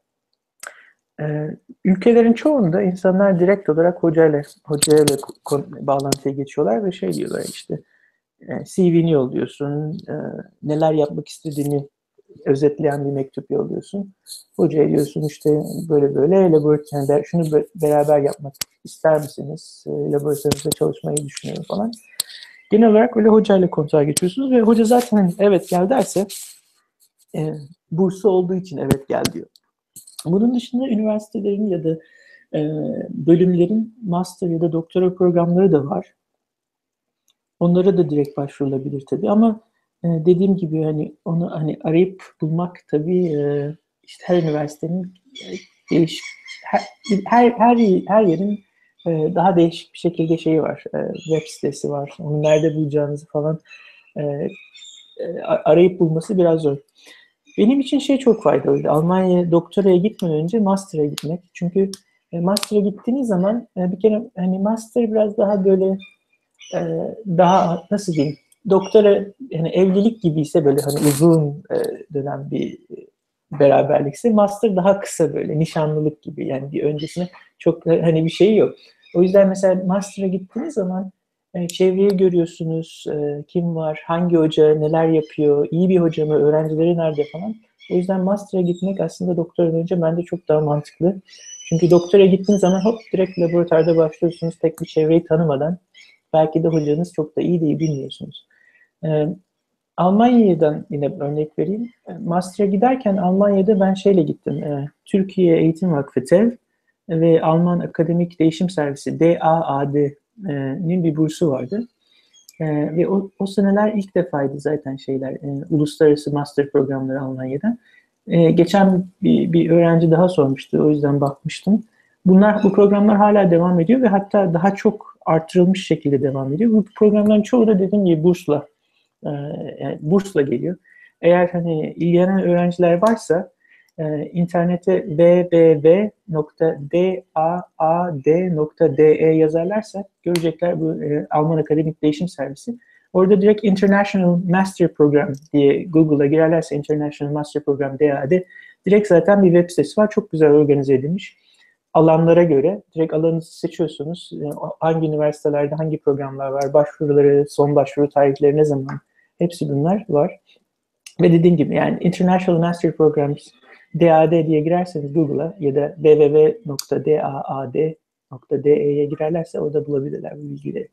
Speaker 3: ülkelerin çoğunda insanlar direkt olarak hocayla hocayla bağlantıya geçiyorlar ve şey diyorlar işte CV'ni yolluyorsun, e, neler yapmak istediğini özetleyen bir mektup yolluyorsun. Hocaya diyorsun işte böyle böyle laboratuvar, yani şunu beraber yapmak ister misiniz? E, laboratuvarınızda çalışmayı düşünüyorum falan. Genel olarak öyle hocayla kontağa geçiyorsunuz ve hoca zaten hani evet gel derse e, bursu olduğu için evet gel diyor. Bunun dışında üniversitelerin ya da e, bölümlerin master ya da doktora programları da var. Onlara da direkt başvurulabilir tabii ama e, dediğim gibi hani onu hani arayıp bulmak tabii e, işte her üniversitenin e, değişik her her her, her yerin e, daha değişik bir şekilde şeyi var. E, web sitesi var. Onu nerede bulacağınızı falan e, e, arayıp bulması biraz zor. Benim için şey çok faydalıydı. Almanya doktoraya gitmeden önce master'a gitmek. Çünkü e, master'a gittiğiniz zaman e, bir kere hani master biraz daha böyle e, daha nasıl diyeyim doktora yani evlilik gibi ise böyle hani uzun e, dönem bir beraberlikse master daha kısa böyle nişanlılık gibi yani bir öncesine çok hani bir şey yok. O yüzden mesela master'a gittiğiniz zaman e, çevreyi görüyorsunuz, e, kim var, hangi hoca, neler yapıyor, iyi bir hoca mı, öğrencileri nerede falan. O yüzden master'a gitmek aslında doktora önce bence çok daha mantıklı. Çünkü doktora gittiğiniz zaman hop direkt laboratuvarda başlıyorsunuz tek bir çevreyi tanımadan. Belki de hocanız çok da iyi değil bilmiyorsunuz. Ee, Almanya'dan yine örnek vereyim. Master'a giderken Almanya'da ben şeyle gittim. E, Türkiye Eğitim Vakfı TEV ve Alman Akademik Değişim Servisi DAAD'nin bir bursu vardı. E, ve o, o seneler ilk defaydı zaten şeyler, e, uluslararası master programları Almanya'da. E, geçen bir, bir öğrenci daha sormuştu, o yüzden bakmıştım. Bunlar, bu programlar hala devam ediyor ve hatta daha çok artırılmış şekilde devam ediyor. Bu programların çoğu da dediğim gibi bursla, e, yani bursla geliyor. Eğer hani ilgilenen öğrenciler varsa e, internete www.daad.de yazarlarsa görecekler bu e, Alman Akademik Değişim Servisi. Orada direkt International Master Program diye Google'a girerlerse International Master Program DAD direkt zaten bir web sitesi var. Çok güzel organize edilmiş. Alanlara göre direkt alanınızı seçiyorsunuz. Hangi üniversitelerde hangi programlar var, başvuruları, son başvuru tarihleri ne zaman hepsi bunlar var. Ve dediğim gibi yani International Master Programs DAD diye girerseniz Google'a ya da www.daad.de'ye girerlerse orada bulabilirler bu bilgileri.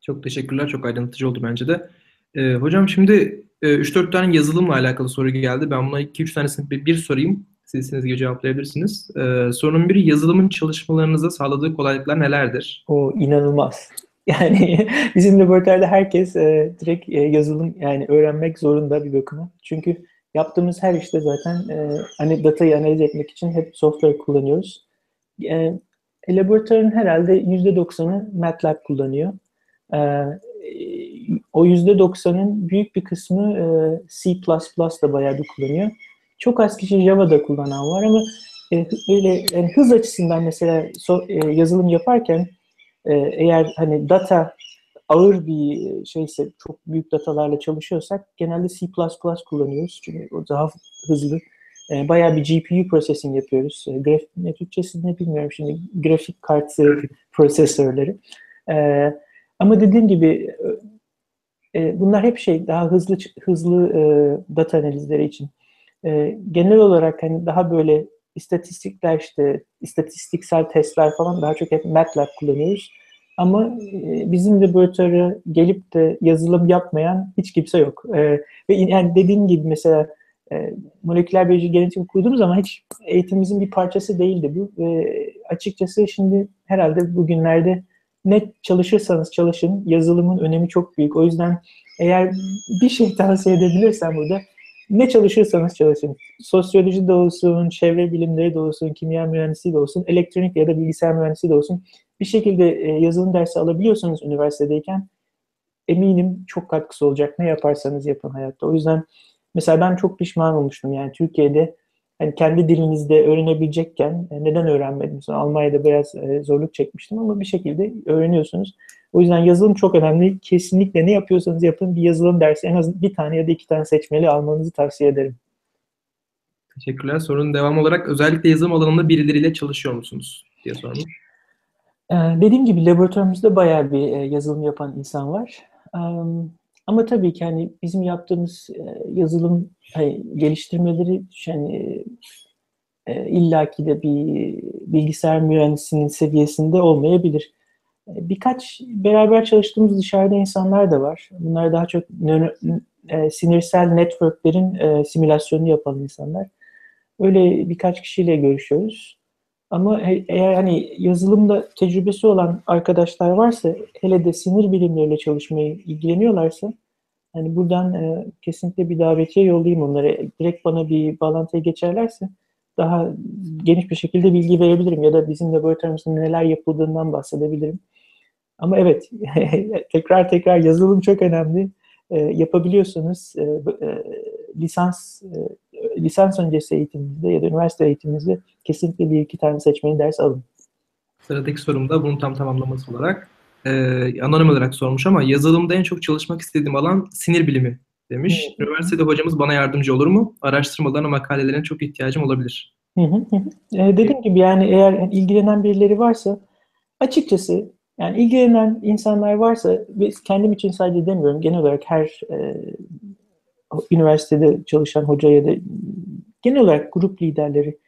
Speaker 1: Çok teşekkürler. Çok aydınlatıcı oldu bence de. Ee, hocam şimdi e, 3-4 tane yazılımla alakalı soru geldi. Ben buna 2-3 tanesini bir, bir sorayım. Siz istediğiniz cevaplayabilirsiniz. Ee, sorunun biri yazılımın çalışmalarınıza sağladığı kolaylıklar nelerdir?
Speaker 3: O inanılmaz. [LAUGHS] Yani bizim laboratuvarda herkes e, direkt e, yazılım yani öğrenmek zorunda bir bakıma. Çünkü yaptığımız her işte zaten e, hani datayı analiz etmek için hep software kullanıyoruz. E, laboratuvarın herhalde %90'ı MATLAB kullanıyor. E, o %90'ın büyük bir kısmı e, C++ da bayağı bir kullanıyor. Çok az kişi Java'da kullanan var ama e, öyle yani hız açısından mesela so, e, yazılım yaparken e, eğer hani data ağır bir şeyse çok büyük datalarla çalışıyorsak genelde C++ kullanıyoruz. Çünkü o daha hızlı. E, bayağı bir GPU processing yapıyoruz. E, graf, ne Türkçesi ne bilmiyorum şimdi. Grafik kartı prosesörleri. E, ama dediğim gibi e, bunlar hep şey daha hızlı hızlı e, data analizleri için. E, genel olarak hani daha böyle istatistikler işte istatistiksel testler falan daha çok hep MATLAB kullanıyoruz. Ama e, bizim laboratuvara gelip de yazılım yapmayan hiç kimse yok. E, ve yani dediğim gibi mesela e, moleküler biyoloji genetik kurduğumuz zaman hiç eğitimimizin bir parçası değildi bu. Ve açıkçası şimdi herhalde bugünlerde ne çalışırsanız çalışın yazılımın önemi çok büyük. O yüzden eğer bir şey tavsiye edebilirsem burada ne çalışırsanız çalışın. Sosyoloji de olsun, çevre bilimleri de olsun, kimya mühendisliği de olsun, elektronik ya da bilgisayar mühendisliği de olsun. Bir şekilde e, yazılım dersi alabiliyorsanız üniversitedeyken eminim çok katkısı olacak. Ne yaparsanız yapın hayatta. O yüzden mesela ben çok pişman olmuştum. Yani Türkiye'de hani kendi dilinizde öğrenebilecekken e, neden öğrenmedim? Sonra Almanya'da biraz e, zorluk çekmiştim ama bir şekilde öğreniyorsunuz. O yüzden yazılım çok önemli. Kesinlikle ne yapıyorsanız yapın bir yazılım dersi en az bir tane ya da iki tane seçmeli almanızı tavsiye ederim.
Speaker 1: Teşekkürler. Sorunun devam olarak özellikle yazılım alanında birileriyle çalışıyor musunuz diye sormuş.
Speaker 3: Ee, dediğim gibi laboratuvarımızda bayağı bir e, yazılım yapan insan var. Ama tabii ki hani bizim yaptığımız e, yazılım hani, geliştirmeleri yani e, illaki de bir bilgisayar mühendisinin seviyesinde olmayabilir. E, birkaç beraber çalıştığımız dışarıda insanlar da var. Bunlar daha çok e, sinirsel networklerin e, simülasyonunu yapan insanlar. Öyle birkaç kişiyle görüşüyoruz. Ama eğer hani yazılımda tecrübesi olan arkadaşlar varsa, hele de sinir bilimleriyle çalışmayı ilgileniyorlarsa, hani buradan e, kesinlikle bir davetiye yollayayım onlara. Direkt bana bir bağlantıya geçerlerse daha geniş bir şekilde bilgi verebilirim ya da bizim laboratuvarımızda neler yapıldığından bahsedebilirim. Ama evet, [LAUGHS] tekrar tekrar yazılım çok önemli. E, yapabiliyorsanız e, e, lisans e, lisans öncesi eğitiminizde ya da üniversite eğitiminizde kesinlikle bir iki tane seçmeli ders alın.
Speaker 1: Sıradaki sorum da bunun tam tamamlaması olarak e, anonim olarak sormuş ama yazılımda en çok çalışmak istediğim alan sinir bilimi demiş. Hı. Üniversitede hocamız bana yardımcı olur mu? Araştırmalarına, makalelerine çok ihtiyacım olabilir.
Speaker 3: Hı hı hı. E, dediğim gibi yani eğer ilgilenen birileri varsa açıkçası Yani ilgilenen insanlar varsa, biz kendim için sadece demiyorum, genel olarak her e, üniversitede çalışan hoca ya da genel olarak grup liderleri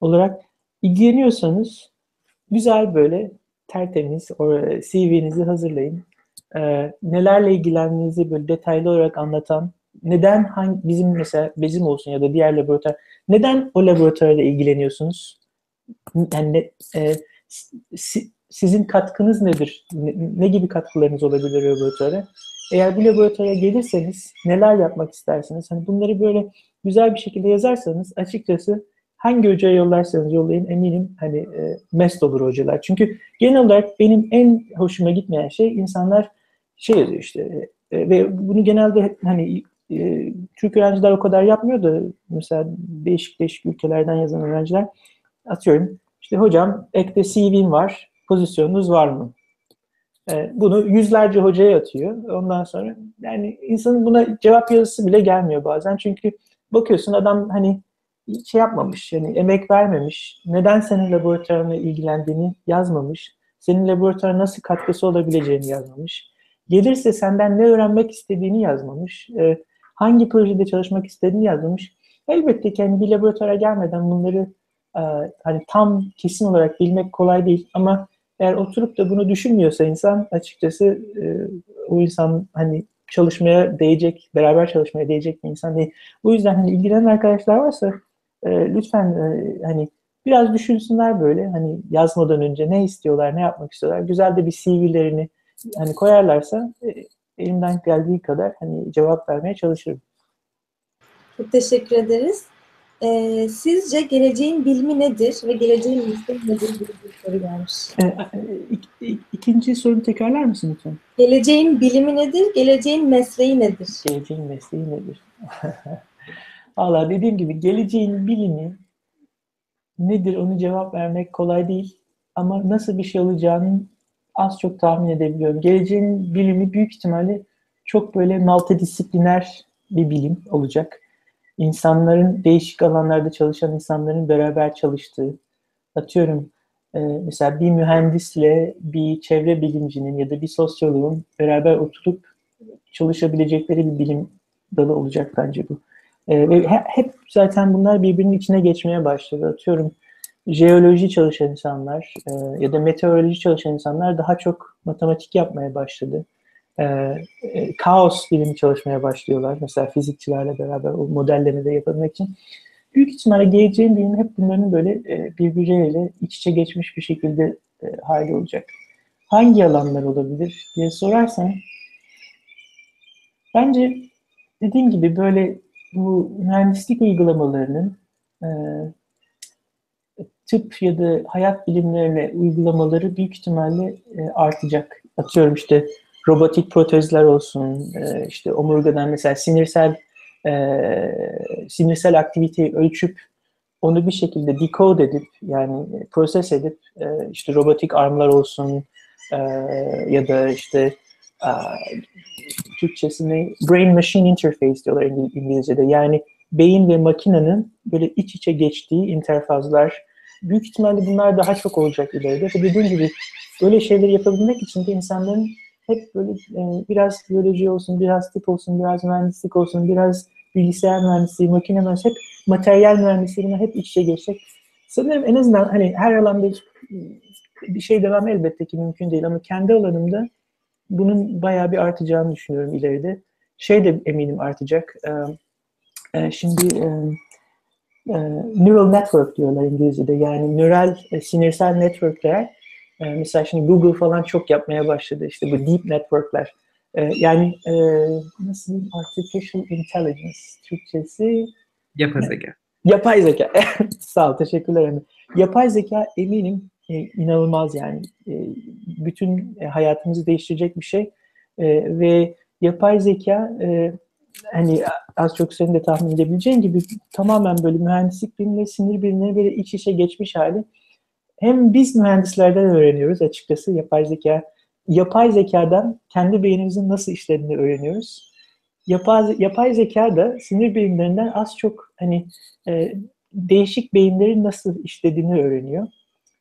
Speaker 3: olarak ilgileniyorsanız güzel böyle tertemiz CV'nizi hazırlayın. Ee, nelerle ilgilendiğinizi böyle detaylı olarak anlatan, neden hangi, bizim mesela bizim olsun ya da diğer laboratuvar, neden o laboratuvarla ilgileniyorsunuz? Yani e, si, sizin katkınız nedir? Ne, ne gibi katkılarınız olabilir laboratuvara? Eğer bu laboratuvara gelirseniz neler yapmak istersiniz? Hani bunları böyle güzel bir şekilde yazarsanız açıkçası hangi hocaya yollarsanız yollayın eminim hani e, mest olur hocalar. Çünkü genel olarak benim en hoşuma gitmeyen şey insanlar şey yazıyor işte e, ve bunu genelde hani e, Türk öğrenciler o kadar yapmıyor da mesela değişik değişik ülkelerden yazan öğrenciler atıyorum işte hocam ekte CV'm var pozisyonunuz var mı? E, bunu yüzlerce hocaya atıyor. Ondan sonra yani insanın buna cevap yazısı bile gelmiyor bazen. Çünkü bakıyorsun adam hani şey yapmamış, yani emek vermemiş, neden senin laboratuvarına ilgilendiğini yazmamış, senin laboratuvara nasıl katkısı olabileceğini yazmamış, gelirse senden ne öğrenmek istediğini yazmamış, e, hangi projede çalışmak istediğini yazmamış. Elbette ki hani bir laboratuvara gelmeden bunları e, hani tam kesin olarak bilmek kolay değil ama eğer oturup da bunu düşünmüyorsa insan açıkçası e, o insan hani çalışmaya değecek, beraber çalışmaya değecek bir insan değil. Bu yüzden hani ilgilenen arkadaşlar varsa e, lütfen e, hani biraz düşünsünler böyle hani yazmadan önce ne istiyorlar, ne yapmak istiyorlar. Güzel de bir CV'lerini hani koyarlarsa e, elimden geldiği kadar hani cevap vermeye çalışırım.
Speaker 2: Çok teşekkür ederiz. Ee, sizce geleceğin bilimi nedir ve geleceğin mesleği nedir gibi bir soru gelmiş.
Speaker 3: E, e, ikinci soruyu tekrarlar mısın lütfen?
Speaker 2: Geleceğin bilimi nedir, geleceğin mesleği nedir?
Speaker 3: Geleceğin mesleği nedir? [LAUGHS] Valla dediğim gibi geleceğin bilimi nedir onu cevap vermek kolay değil. Ama nasıl bir şey olacağını az çok tahmin edebiliyorum. Geleceğin bilimi büyük ihtimalle çok böyle multidisipliner bir bilim olacak. İnsanların değişik alanlarda çalışan insanların beraber çalıştığı, atıyorum e, mesela bir mühendisle bir çevre bilimcinin ya da bir sosyoloğun beraber oturup çalışabilecekleri bir bilim dalı olacak bence bu. E, ve hep zaten bunlar birbirinin içine geçmeye başladı. Atıyorum jeoloji çalışan insanlar e, ya da meteoroloji çalışan insanlar daha çok matematik yapmaya başladı. E, e, kaos bilimi çalışmaya başlıyorlar. Mesela fizikçilerle beraber o modellemeyi de yapabilmek için. Büyük ihtimalle geleceğin bilimi hep bunların böyle e, birbirleriyle iç içe geçmiş bir şekilde e, hali olacak. Hangi alanlar olabilir diye sorarsan bence dediğim gibi böyle bu mühendislik uygulamalarının e, tıp ya da hayat bilimlerine uygulamaları büyük ihtimalle e, artacak. Atıyorum işte robotik protezler olsun, e, işte omurgadan mesela sinirsel e, sinirsel aktiviteyi ölçüp onu bir şekilde decode edip yani proses edip e, işte robotik armlar olsun ya da işte e? Brain Machine Interface diyorlar İngilizce'de. Yani beyin ve makinenin böyle iç içe geçtiği interfazlar. Büyük ihtimalle bunlar daha çok olacak ileride. Ve dediğim gibi böyle şeyleri yapabilmek için de insanların hep böyle e, biraz biyoloji olsun, biraz tıp olsun, biraz mühendislik olsun, biraz bilgisayar mühendisliği, makine mühendisliği, hep materyal mühendisliğine hep iç içe geçecek. Sanırım en azından hani her alanda bir şey devam elbette ki mümkün değil ama kendi alanımda bunun bayağı bir artacağını düşünüyorum ileride. Şey de eminim artacak. E, şimdi e, e, neural network diyorlar İngilizce'de. Yani nöral e, sinirsel networkler. E, mesela şimdi Google falan çok yapmaya başladı. İşte bu deep networkler. E, yani e, nasıl artificial intelligence Türkçesi?
Speaker 1: Yapay zeka.
Speaker 3: Yapay zeka. [LAUGHS] Sağ ol, teşekkürler. Emre. Yapay zeka eminim e, inanılmaz yani. E, bütün e, hayatımızı değiştirecek bir şey. E, ve yapay zeka e, hani az çok senin de tahmin edebileceğin gibi tamamen böyle mühendislik bilimle sinir bilimleri böyle iç içe geçmiş hali. Hem biz mühendislerden öğreniyoruz açıkçası yapay zeka. Yapay zekadan kendi beynimizin nasıl işlediğini öğreniyoruz. Yapay, yapay zeka da sinir bilimlerinden az çok hani e, değişik beyinlerin nasıl işlediğini öğreniyor.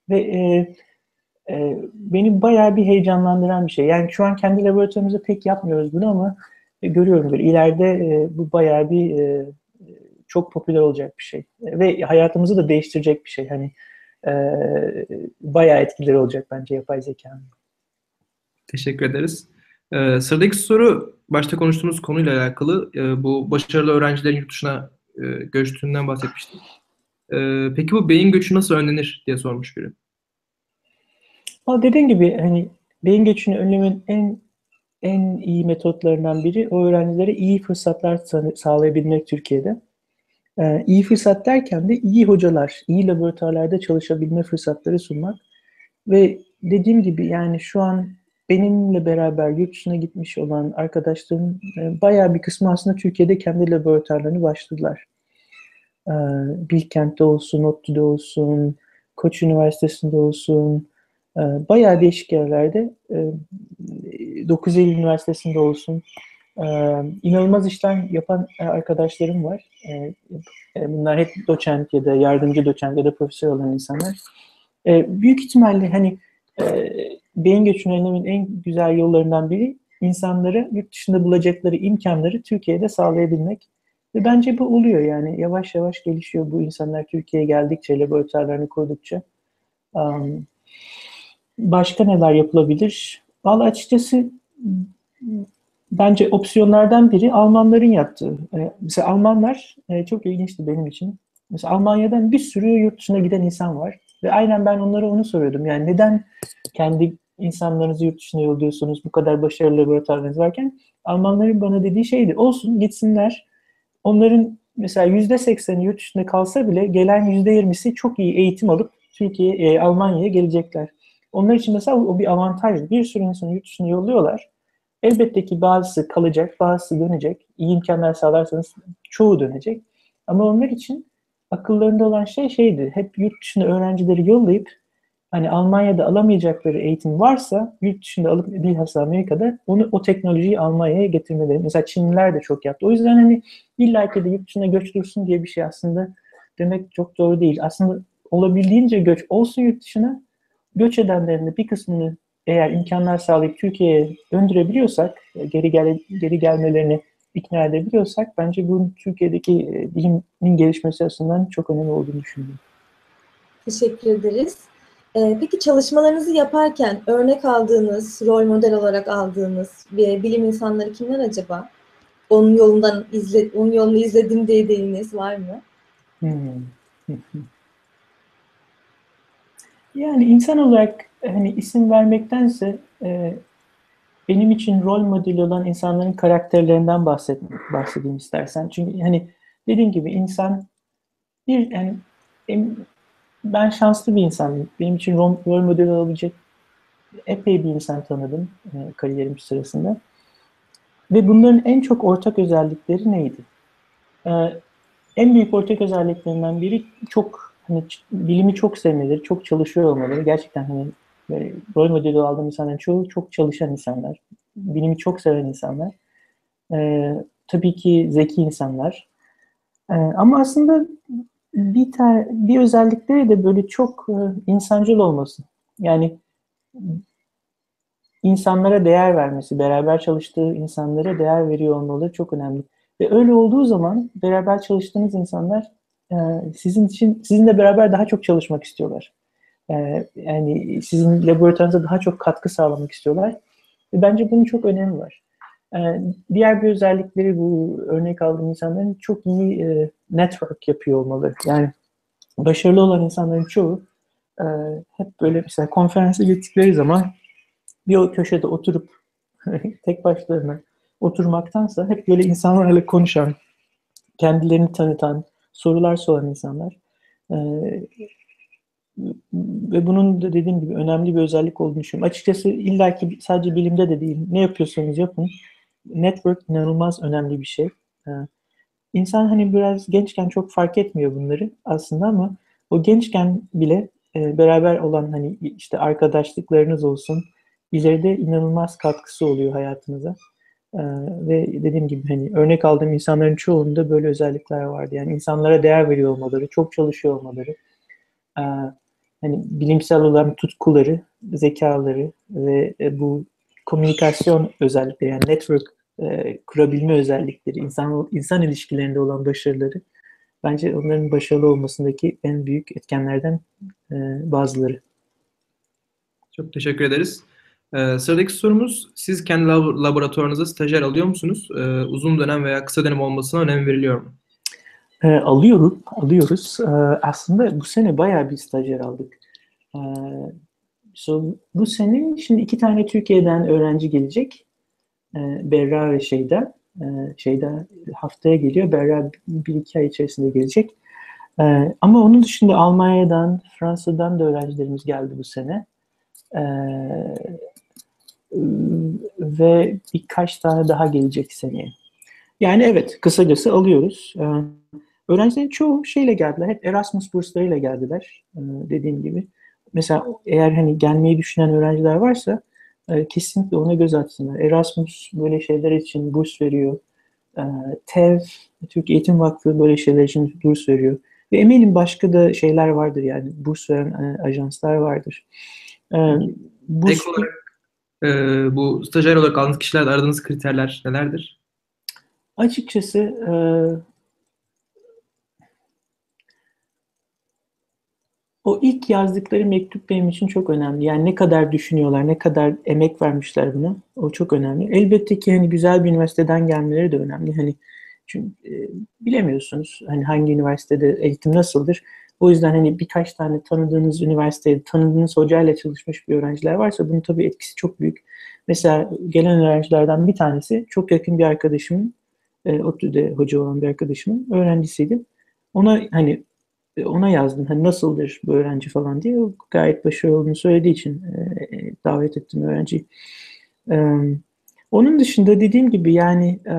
Speaker 3: Ve e, e, beni bayağı bir heyecanlandıran bir şey. Yani şu an kendi laboratuvarımızda pek yapmıyoruz bunu ama e, görüyorum böyle ileride e, bu bayağı bir e, çok popüler olacak bir şey. Ve hayatımızı da değiştirecek bir şey. Hani e, bayağı etkileri olacak bence yapay zekanın.
Speaker 1: Teşekkür ederiz. Ee, sıradaki soru başta konuştuğumuz konuyla alakalı. Ee, bu başarılı öğrencilerin yurt dışına e, göçtüğünden bahsetmiştim. Ee, peki bu beyin göçü nasıl önlenir diye sormuş biri.
Speaker 3: Ama dediğim gibi hani beyin göçünü önlemenin en en iyi metotlarından biri o öğrencilere iyi fırsatlar sağlayabilmek Türkiye'de. Ee, iyi fırsat derken de iyi hocalar, iyi laboratuvarlarda çalışabilme fırsatları sunmak. Ve dediğim gibi yani şu an benimle beraber yurt dışına gitmiş olan arkadaşlarım e, bayağı bir kısmı aslında Türkiye'de kendi laboratuvarlarını başladılar. E, Bilkent'te olsun, ODTÜ'de olsun, Koç Üniversitesi'nde olsun, e, bayağı değişik yerlerde, e, 9 Eylül Üniversitesi'nde olsun, e, inanılmaz işler yapan arkadaşlarım var. E, e, bunlar hep doçent ya da yardımcı doçent ya da profesör olan insanlar. E, büyük ihtimalle hani e, beyin göçünü önlemenin en güzel yollarından biri insanları yurt dışında bulacakları imkanları Türkiye'de sağlayabilmek. Ve bence bu oluyor yani yavaş yavaş gelişiyor bu insanlar Türkiye'ye geldikçe, laboratuvarlarını kurdukça. Um, başka neler yapılabilir? Valla açıkçası bence opsiyonlardan biri Almanların yaptığı. Ee, mesela Almanlar e, çok ilginçti benim için. Mesela Almanya'dan bir sürü yurt dışına giden insan var. Ve aynen ben onlara onu soruyordum. Yani neden kendi insanlarınızı yurt dışına yolluyorsunuz bu kadar başarılı laboratuvarınız varken Almanların bana dediği şeydi. Olsun gitsinler. Onların mesela yüzde sekseni yurt dışında kalsa bile gelen yüzde yirmisi çok iyi eğitim alıp Türkiye, e, Almanya'ya gelecekler. Onlar için mesela o bir avantaj. Bir sürü insanı yurt dışına yolluyorlar. Elbette ki bazısı kalacak, bazısı dönecek. İyi imkanlar sağlarsanız çoğu dönecek. Ama onlar için akıllarında olan şey şeydi. Hep yurt dışında öğrencileri yollayıp hani Almanya'da alamayacakları eğitim varsa yurt dışında alıp bilhassa Amerika'da onu o teknolojiyi Almanya'ya getirmeleri. Mesela Çinliler de çok yaptı. O yüzden hani illa ki de yurt dışına göç dursun diye bir şey aslında demek çok doğru değil. Aslında olabildiğince göç olsun yurt dışına. Göç edenlerin de bir kısmını eğer imkanlar sağlayıp Türkiye'ye döndürebiliyorsak, geri gel geri gelmelerini ikna edebiliyorsak bence bunun Türkiye'deki e, bilimin gelişmesi açısından çok önemli olduğunu düşünüyorum.
Speaker 2: Teşekkür ederiz. Ee, peki çalışmalarınızı yaparken örnek aldığınız, rol model olarak aldığınız bilim insanları kimler acaba? Onun yolundan izle, onun yolunu izledim dediğiniz var mı? Hmm. [LAUGHS]
Speaker 3: yani insan olarak hani isim vermektense e, benim için rol modeli olan insanların karakterlerinden bahset, bahsedeyim istersen. Çünkü hani dediğim gibi insan bir yani ben şanslı bir insanım. Benim için rol, rol model olabilecek epey bir insan tanıdım e, kariyerim sırasında. Ve bunların en çok ortak özellikleri neydi? E, en büyük ortak özelliklerinden biri çok hani bilimi çok sevmeleri, çok çalışıyor olmaları. Gerçekten hani böyle rol modeli aldığım insanların çoğu çok çalışan insanlar. Bilimi çok seven insanlar. E, tabii ki zeki insanlar. E, ama aslında bir tane bir özellikleri de böyle çok e, insancıl olması. Yani insanlara değer vermesi, beraber çalıştığı insanlara değer veriyor olmaları çok önemli. Ve öyle olduğu zaman beraber çalıştığınız insanlar e, sizin için sizinle beraber daha çok çalışmak istiyorlar. E, yani sizin laboratuvarınıza daha çok katkı sağlamak istiyorlar. Bence bunun çok önemi var. E, diğer bir özellikleri bu örnek aldığım insanların çok iyi e, network yapıyor olmalı. Yani başarılı olan insanların çoğu e, hep böyle mesela konferansa gittikleri zaman bir o köşede oturup [LAUGHS] tek başlarına oturmaktansa hep böyle insanlarla konuşan, kendilerini tanıtan, sorular soran insanlar. E, ve bunun da dediğim gibi önemli bir özellik olduğunu düşünüyorum. Açıkçası illaki sadece bilimde de değil, ne yapıyorsanız yapın. Network inanılmaz önemli bir şey. E, İnsan hani biraz gençken çok fark etmiyor bunları aslında ama o gençken bile e, beraber olan hani işte arkadaşlıklarınız olsun ileride inanılmaz katkısı oluyor hayatınıza. E, ve dediğim gibi hani örnek aldığım insanların çoğunda böyle özellikler vardı. Yani insanlara değer veriyor olmaları, çok çalışıyor olmaları, e, hani bilimsel olan tutkuları, zekaları ve e, bu komünikasyon özellikleri yani network e, kurabilme özellikleri, insan insan ilişkilerinde olan başarıları bence onların başarılı olmasındaki en büyük etkenlerden e, bazıları.
Speaker 1: Çok teşekkür ederiz. Ee, sıradaki sorumuz, siz kendi lab- laboratuvarınıza stajyer alıyor musunuz? Ee, uzun dönem veya kısa dönem olmasına önem veriliyor mu?
Speaker 3: E, alıyorum, alıyoruz. E, aslında bu sene bayağı bir stajyer aldık. E, so, bu sene şimdi iki tane Türkiye'den öğrenci gelecek. E, Berra ve Şeyda. E, Şeyda haftaya geliyor. Berra bir iki ay içerisinde gelecek. E, ama onun dışında Almanya'dan, Fransa'dan da öğrencilerimiz geldi bu sene. E, ve birkaç tane daha gelecek seneye. Yani evet kısacası alıyoruz. Ee, öğrencilerin çoğu şeyle geldiler. Hep Erasmus burslarıyla geldiler ee, dediğim gibi. Mesela eğer hani gelmeyi düşünen öğrenciler varsa e, kesinlikle ona göz atsınlar. Erasmus böyle şeyler için burs veriyor. Ee, TEV, Türk Eğitim Vakfı böyle şeyler için burs veriyor. Ve eminim başka da şeyler vardır yani burs veren e, ajanslar vardır. Ee,
Speaker 1: burs... Ek olarak e, bu stajyer olarak aldığınız kişilerde aradığınız kriterler nelerdir?
Speaker 3: Açıkçası e, o ilk yazdıkları mektup benim için çok önemli. Yani ne kadar düşünüyorlar, ne kadar emek vermişler buna. O çok önemli. Elbette ki hani güzel bir üniversiteden gelmeleri de önemli. Hani çünkü e, bilemiyorsunuz hani hangi üniversitede eğitim nasıldır. O yüzden hani birkaç tane tanıdığınız üniversitede tanıdığınız hocayla çalışmış bir öğrenciler varsa bunun tabii etkisi çok büyük. Mesela gelen öğrencilerden bir tanesi çok yakın bir arkadaşımın, e, ODTÜ'de hoca olan bir arkadaşımın öğrencisiydi. Ona hani e, ona yazdım hani nasıldır bu öğrenci falan diye. O gayet başarılı olduğunu söylediği için e, e, davet ettim öğrenciyi. E, onun dışında dediğim gibi yani e,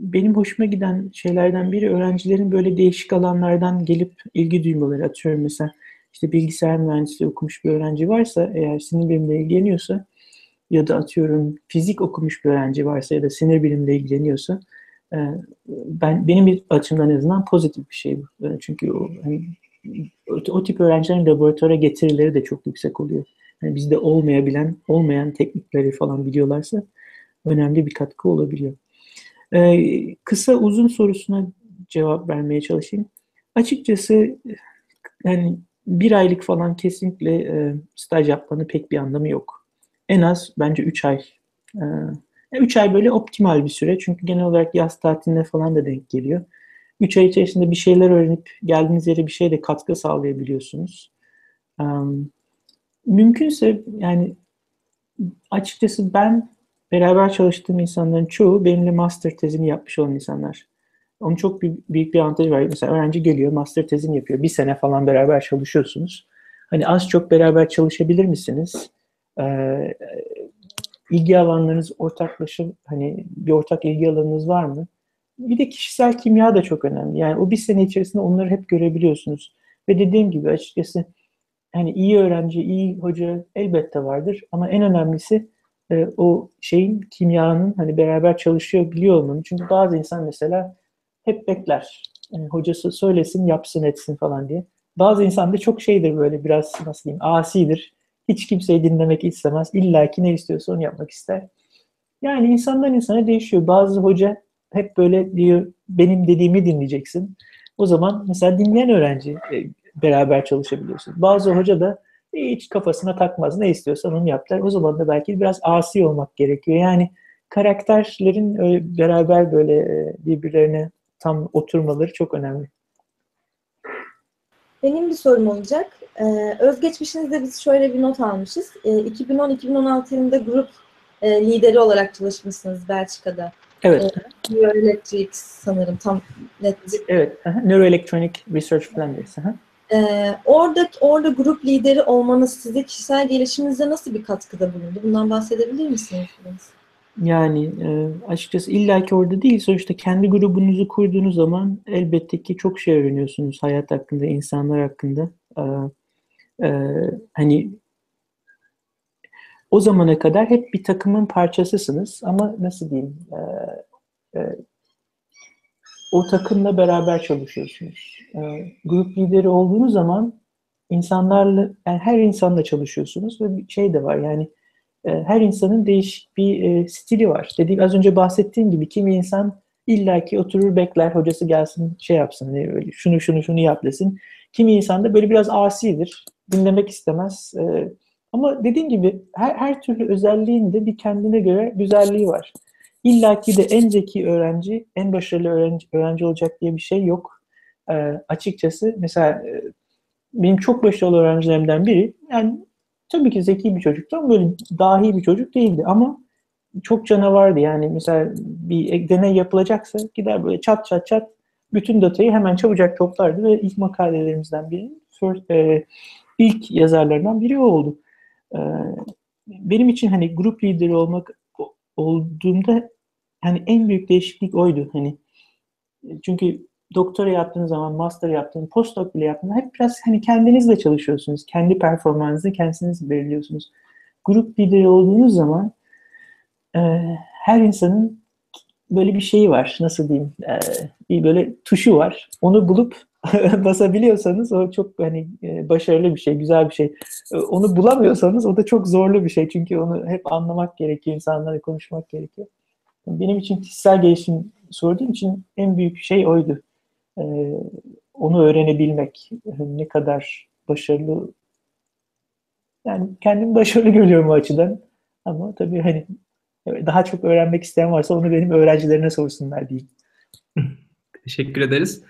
Speaker 3: benim hoşuma giden şeylerden biri öğrencilerin böyle değişik alanlardan gelip ilgi duymaları. Atıyorum mesela işte bilgisayar mühendisliği okumuş bir öğrenci varsa eğer sinir bilimle ilgileniyorsa ya da atıyorum fizik okumuş bir öğrenci varsa ya da sinir bilimle ilgileniyorsa e, ben benim bir açımdan en azından pozitif bir şey bu. E, çünkü o, hani, o, o tip öğrencilerin laboratuvara getirileri de çok yüksek oluyor. Yani bizde olmayabilen, olmayan teknikleri falan biliyorlarsa önemli bir katkı olabiliyor. Ee, kısa uzun sorusuna cevap vermeye çalışayım. Açıkçası yani bir aylık falan kesinlikle e, staj yapmanın pek bir anlamı yok. En az bence 3 ay. 3 ee, ay böyle optimal bir süre. Çünkü genel olarak yaz tatiline falan da denk geliyor. 3 ay içerisinde bir şeyler öğrenip geldiğiniz yere bir şeyde katkı sağlayabiliyorsunuz. Ee, mümkünse yani açıkçası ben beraber çalıştığım insanların çoğu benimle master tezini yapmış olan insanlar. Onun çok büyük, bir avantajı var. Mesela öğrenci geliyor, master tezini yapıyor. Bir sene falan beraber çalışıyorsunuz. Hani az çok beraber çalışabilir misiniz? Ee, ilgi alanlarınız ortaklaşım, hani bir ortak ilgi alanınız var mı? Bir de kişisel kimya da çok önemli. Yani o bir sene içerisinde onları hep görebiliyorsunuz. Ve dediğim gibi açıkçası hani iyi öğrenci, iyi hoca elbette vardır. Ama en önemlisi e, o şeyin kimyanın hani beraber çalışıyor biliyor olmanın. Çünkü bazı insan mesela hep bekler. Yani hocası söylesin, yapsın, etsin falan diye. Bazı insan da çok şeydir böyle biraz nasıl diyeyim asidir. Hiç kimseyi dinlemek istemez. İlla ki ne istiyorsa onu yapmak ister. Yani insandan insana değişiyor. Bazı hoca hep böyle diyor benim dediğimi dinleyeceksin. O zaman mesela dinleyen öğrenci e, beraber çalışabiliyorsun. Bazı hoca da hiç kafasına takmaz. Ne istiyorsan onu yap der. O zaman da belki biraz asi olmak gerekiyor. Yani karakterlerin öyle beraber böyle e, birbirlerine tam oturmaları çok önemli.
Speaker 2: Benim bir sorum olacak. Ee, özgeçmişinizde biz şöyle bir not almışız. Ee, 2010-2016 yılında grup e, lideri olarak çalışmışsınız Belçika'da.
Speaker 3: Evet.
Speaker 2: Ee, Neuroelectrics sanırım tam net.
Speaker 3: Evet. Neuroelectronic Research Blenders.
Speaker 2: Ee, orada orada grup lideri olmanız size kişisel gelişiminizde nasıl bir katkıda bulundu? Bundan bahsedebilir misiniz?
Speaker 3: Yani e, açıkçası illaki orada değil. Sonuçta kendi grubunuzu kurduğunuz zaman elbette ki çok şey öğreniyorsunuz hayat hakkında, insanlar hakkında. E, e, hani o zamana kadar hep bir takımın parçasısınız ama nasıl diyeyim e, e, o takımla beraber çalışıyorsunuz. E, grup lideri olduğunuz zaman insanlarla, yani her insanla çalışıyorsunuz ve bir şey de var yani e, her insanın değişik bir e, stili var. Dediğim az önce bahsettiğim gibi kimi insan illaki oturur bekler hocası gelsin şey yapsın hani öyle şunu şunu şunu yap desin. Kimi insan da böyle biraz asidir. Dinlemek istemez. E, ama dediğim gibi her, her türlü özelliğin de bir kendine göre güzelliği var. İlla ki de en zeki öğrenci, en başarılı öğrenci, öğrenci olacak diye bir şey yok. E, açıkçası mesela e, benim çok başarılı öğrencilerimden biri yani tabii ki zeki bir çocuktu ama böyle dahi bir çocuk değildi ama çok canavardı. Yani mesela bir deney yapılacaksa gider böyle çat çat çat bütün datayı hemen çabucak toplardı ve ilk makalelerimizden biri first, e, ilk yazarlarından biri o oldu. E, benim için hani grup lideri olmak olduğumda hani en büyük değişiklik oydu. Hani çünkü doktora yaptığınız zaman, master yaptığınız, postdoc bile yaptığınız hep biraz hani kendinizle çalışıyorsunuz. Kendi performansınızı kendiniz belirliyorsunuz. Grup lideri olduğunuz zaman e, her insanın böyle bir şeyi var. Nasıl diyeyim? E, bir böyle tuşu var. Onu bulup [LAUGHS] basabiliyorsanız o çok hani e, başarılı bir şey, güzel bir şey. E, onu bulamıyorsanız o da çok zorlu bir şey. Çünkü onu hep anlamak gerekiyor, insanlarla konuşmak gerekiyor. Benim için kişisel gelişim sorduğum için en büyük şey oydu. E, onu öğrenebilmek. Ne kadar başarılı yani kendimi başarılı görüyorum o açıdan. Ama tabii hani daha çok öğrenmek isteyen varsa onu benim öğrencilerine sorsunlar diyeyim.
Speaker 1: Teşekkür ederiz.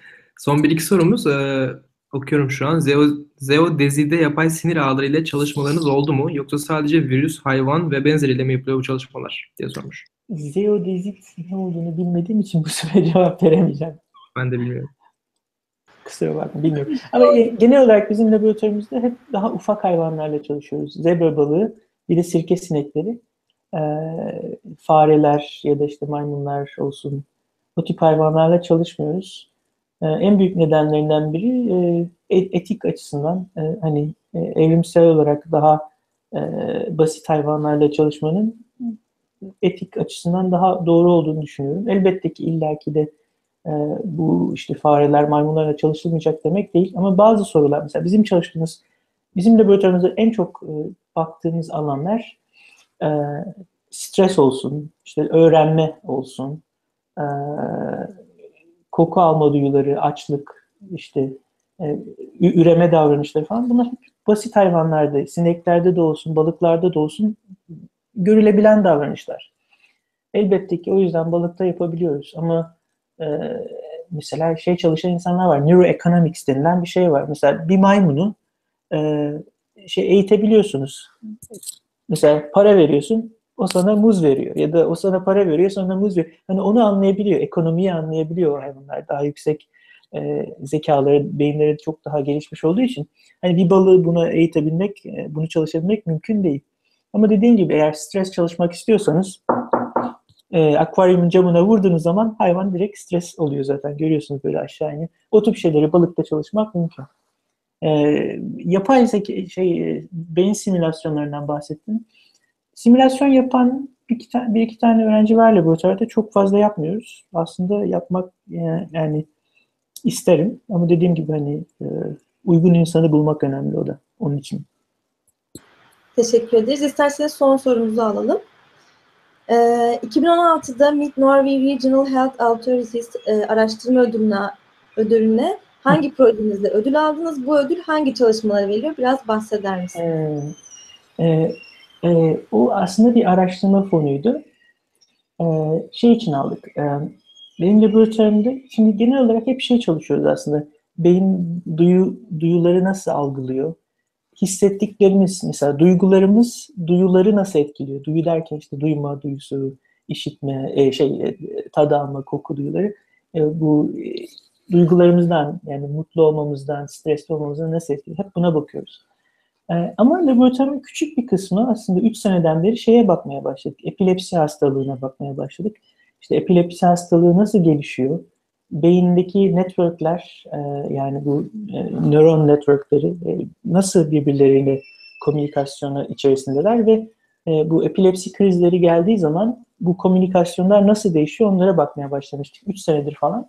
Speaker 1: Son bir iki sorumuz. Ee, okuyorum şu an. Zeo, Zeodezide yapay sinir ağları ile çalışmalarınız oldu mu? Yoksa sadece virüs, hayvan ve benzeriyle mi yapılıyor bu çalışmalar? diye sormuş.
Speaker 3: Zeodezid ne olduğunu bilmediğim için bu sefer [LAUGHS] cevap veremeyeceğim.
Speaker 1: Ben de bilmiyorum.
Speaker 3: Kusura bakma bilmiyorum. Ama e, genel olarak bizim laboratuvarımızda hep daha ufak hayvanlarla çalışıyoruz. Zebra balığı, bir de sirke sinekleri, e, fareler ya da işte maymunlar olsun. O tip hayvanlarla çalışmıyoruz. E, en büyük nedenlerinden biri e, etik açısından e, hani e, evrimsel olarak daha basit hayvanlarla çalışmanın etik açısından daha doğru olduğunu düşünüyorum. Elbette ki illaki de bu işte fareler, maymunlarla çalışılmayacak demek değil. Ama bazı sorular mesela bizim çalıştığımız, bizim laboratuvarımızda en çok baktığımız alanlar stres olsun, işte öğrenme olsun, koku alma duyuları, açlık, işte e, üreme davranışları falan bunlar hep basit hayvanlarda, sineklerde de olsun, balıklarda da olsun görülebilen davranışlar. Elbette ki o yüzden balıkta yapabiliyoruz ama e, mesela şey çalışan insanlar var. Neuroeconomics denilen bir şey var. Mesela bir maymunu e, şey eğitebiliyorsunuz. Mesela para veriyorsun, o sana muz veriyor. Ya da o sana para veriyor, sonra muz veriyor. Hani onu anlayabiliyor, ekonomiyi anlayabiliyor hayvanlar. Daha yüksek e, zekaları, beyinleri çok daha gelişmiş olduğu için. Hani bir balığı buna eğitebilmek, e, bunu çalışabilmek mümkün değil. Ama dediğim gibi eğer stres çalışmak istiyorsanız e, akvaryumun camına vurduğunuz zaman hayvan direkt stres oluyor zaten. Görüyorsunuz böyle aşağı iniyor. O tip şeyleri balıkta çalışmak mümkün. E, yapay zeka, şey, beyin simülasyonlarından bahsettim. Simülasyon yapan bir iki, tane, bir iki tane öğrenci var laboratuvarda. Çok fazla yapmıyoruz. Aslında yapmak yani, yani isterim. Ama dediğim gibi hani e, uygun insanı bulmak önemli o da. Onun için.
Speaker 2: Teşekkür ederiz. İsterseniz son sorumuzu alalım. E, 2016'da Mid Norway Regional Health Authorities e, araştırma ödülüne, ödülüne hangi projenizde ödül aldınız? Bu ödül hangi çalışmalara veriliyor? Biraz bahseder misiniz?
Speaker 3: Ee, e, e, o aslında bir araştırma fonuydu. E, şey için aldık. E, benim laboratuvarımda şimdi genel olarak hep şey çalışıyoruz aslında. Beyin duyu, duyuları nasıl algılıyor? hissettiklerimiz mesela duygularımız duyuları nasıl etkiliyor? Duyu derken işte duyma duyusu, işitme, e, şey e, tad alma, koku duyuları e, bu e, duygularımızdan yani mutlu olmamızdan, stresli olmamızdan nasıl etkiliyor? Hep buna bakıyoruz. E, ama laboratuvarın küçük bir kısmı aslında 3 seneden beri şeye bakmaya başladık. Epilepsi hastalığına bakmaya başladık. İşte epilepsi hastalığı nasıl gelişiyor? beyindeki networkler e, yani bu e, nöron networkleri e, nasıl birbirleriyle komünikasyonu içerisindeler ve e, bu epilepsi krizleri geldiği zaman bu komünikasyonlar nasıl değişiyor onlara bakmaya başlamıştık 3 senedir falan.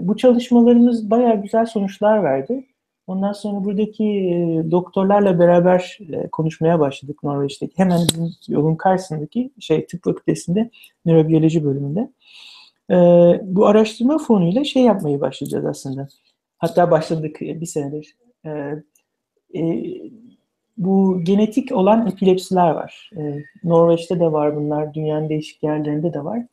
Speaker 3: Bu çalışmalarımız bayağı güzel sonuçlar verdi. Ondan sonra buradaki e, doktorlarla beraber e, konuşmaya başladık Norveç'teki. Hemen yolun karşısındaki şey tıp fakültesinde nörobiyoloji bölümünde. E, bu araştırma fonuyla şey yapmayı başlayacağız aslında. Hatta başladık e, bir senedir. E, e, bu genetik olan epilepsiler var. E, Norveç'te de var bunlar, dünyanın değişik yerlerinde de var.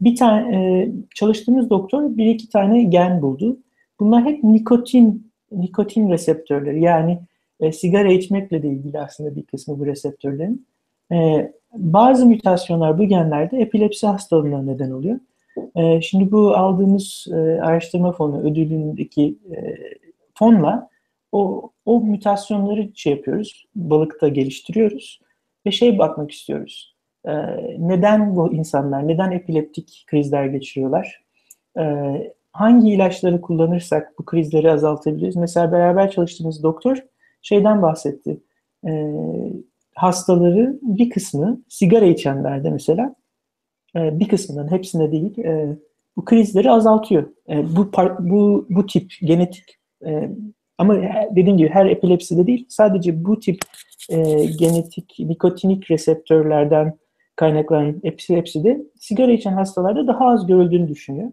Speaker 3: Bir tane e, çalıştığımız doktor bir iki tane gen buldu. Bunlar hep nikotin nikotin reseptörleri yani e, sigara içmekle de ilgili aslında bir kısmı bu reseptörlerin. E, bazı mutasyonlar bu genlerde epilepsi hastalığına neden oluyor. E, şimdi bu aldığımız e, araştırma fonu ödülündeki e, fonla o, o mutasyonları şey yapıyoruz, balıkta geliştiriyoruz ve şey bakmak istiyoruz. E, neden bu insanlar, neden epileptik krizler geçiriyorlar? E, hangi ilaçları kullanırsak bu krizleri azaltabiliriz? Mesela beraber çalıştığımız doktor şeyden bahsetti. E, hastaları bir kısmı sigara içenlerde mesela e, bir kısmından hepsinde değil e, bu krizleri azaltıyor. E, bu bu bu tip genetik e, ama dediğim gibi her epilepside değil sadece bu tip e, genetik nikotinik reseptörlerden kaynaklanan epilepside sigara içen hastalarda daha az görüldüğünü düşünüyor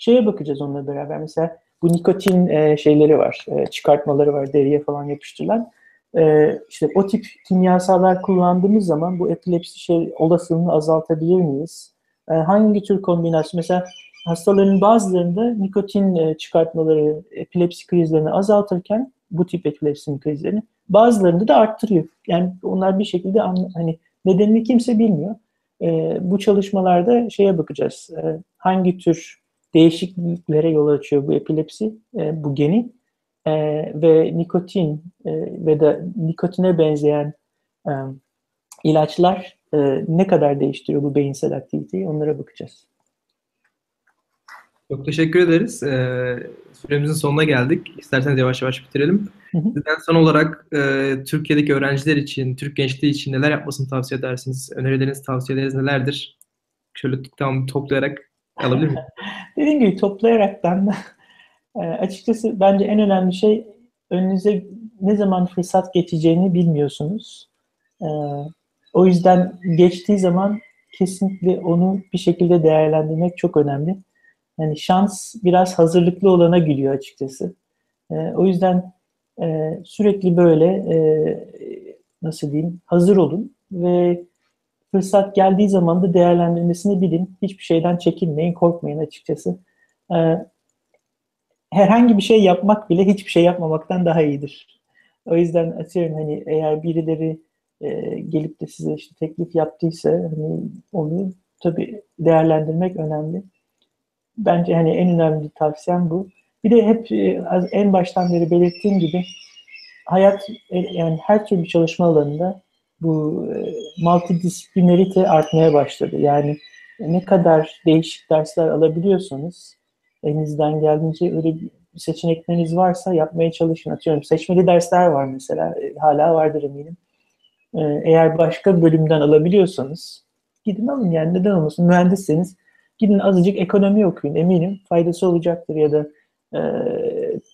Speaker 3: şeye bakacağız onunla beraber. Mesela bu nikotin e, şeyleri var, e, çıkartmaları var, deriye falan yapıştırılan. E, işte o tip kimyasallar kullandığımız zaman bu epilepsi şey olasılığını azaltabilir miyiz? E, hangi tür kombinasyon? Mesela hastaların bazılarında nikotin e, çıkartmaları epilepsi krizlerini azaltırken bu tip epilepsi krizlerini bazılarında da arttırıyor. Yani onlar bir şekilde hani nedenini kimse bilmiyor. E, bu çalışmalarda şeye bakacağız. E, hangi tür değişikliklere yol açıyor bu epilepsi, e, bu geni e, ve nikotin e, ve de nikotine benzeyen e, ilaçlar e, ne kadar değiştiriyor bu beyinsel aktiviteyi onlara bakacağız.
Speaker 1: Çok teşekkür ederiz. Ee, süremizin sonuna geldik. İsterseniz yavaş yavaş bitirelim. Hı hı. Sizden son olarak e, Türkiye'deki öğrenciler için, Türk gençliği için neler yapmasını tavsiye edersiniz? Önerileriniz, tavsiyeleriniz nelerdir? Şöyle tam toplayarak Alabilir miyim? [LAUGHS]
Speaker 3: Dediğim gibi toplayaraktan da e, açıkçası bence en önemli şey önünüze ne zaman fırsat geçeceğini bilmiyorsunuz. E, o yüzden geçtiği zaman kesinlikle onu bir şekilde değerlendirmek çok önemli. Yani şans biraz hazırlıklı olana gülüyor açıkçası. E, o yüzden sürekli böyle nasıl diyeyim hazır olun ve fırsat geldiği zaman da değerlendirmesini bilin. Hiçbir şeyden çekinmeyin, korkmayın açıkçası. Ee, herhangi bir şey yapmak bile hiçbir şey yapmamaktan daha iyidir. O yüzden atıyorum hani eğer birileri e, gelip de size işte teklif yaptıysa hani onu tabii değerlendirmek önemli. Bence hani en önemli tavsiyem bu. Bir de hep e, en baştan beri belirttiğim gibi hayat e, yani her türlü çalışma alanında bu e, multidisiplinarite artmaya başladı. Yani ne kadar değişik dersler alabiliyorsanız elinizden geldiğince öyle seçenekleriniz varsa yapmaya çalışın. Atıyorum seçmeli dersler var mesela. E, hala vardır eminim. E, eğer başka bölümden alabiliyorsanız gidin alın yani neden olmasın. Mühendisseniz gidin azıcık ekonomi okuyun eminim faydası olacaktır ya da e,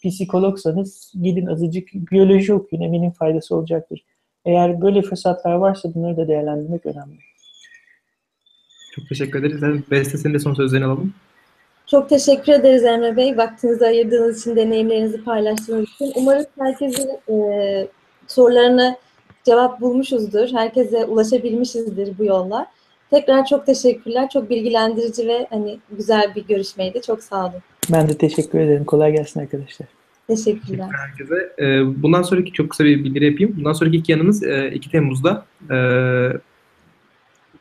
Speaker 3: psikologsanız gidin azıcık biyoloji okuyun eminim faydası olacaktır. Eğer böyle fırsatlar varsa bunları da değerlendirmek önemli.
Speaker 1: Çok teşekkür ederiz. Beste senin de son sözlerini alalım.
Speaker 2: Çok teşekkür ederiz Emre Bey. Vaktinizi ayırdığınız için, deneyimlerinizi paylaştığınız için. Umarım herkesin e, sorularına cevap bulmuşuzdur. Herkese ulaşabilmişizdir bu yolla. Tekrar çok teşekkürler. Çok bilgilendirici ve hani güzel bir görüşmeydi. Çok sağ olun.
Speaker 3: Ben de teşekkür ederim. Kolay gelsin arkadaşlar.
Speaker 2: Teşekkürler.
Speaker 1: herkese. Ee, bundan sonraki çok kısa bir bildiri yapayım. Bundan sonraki iki yanımız 2 e, Temmuz'da. Ee,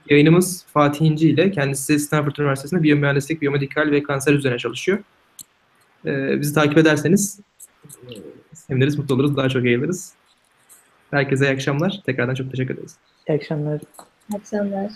Speaker 1: yayınımız Fatih İnci ile kendisi Stanford Üniversitesi'nde biyomühendislik, biyomedikal ve kanser üzerine çalışıyor. Ee, bizi takip ederseniz e, seviniriz, mutlu oluruz, daha çok eğleniriz. Herkese iyi akşamlar. Tekrardan çok teşekkür ederiz.
Speaker 3: İyi akşamlar.
Speaker 2: İyi akşamlar.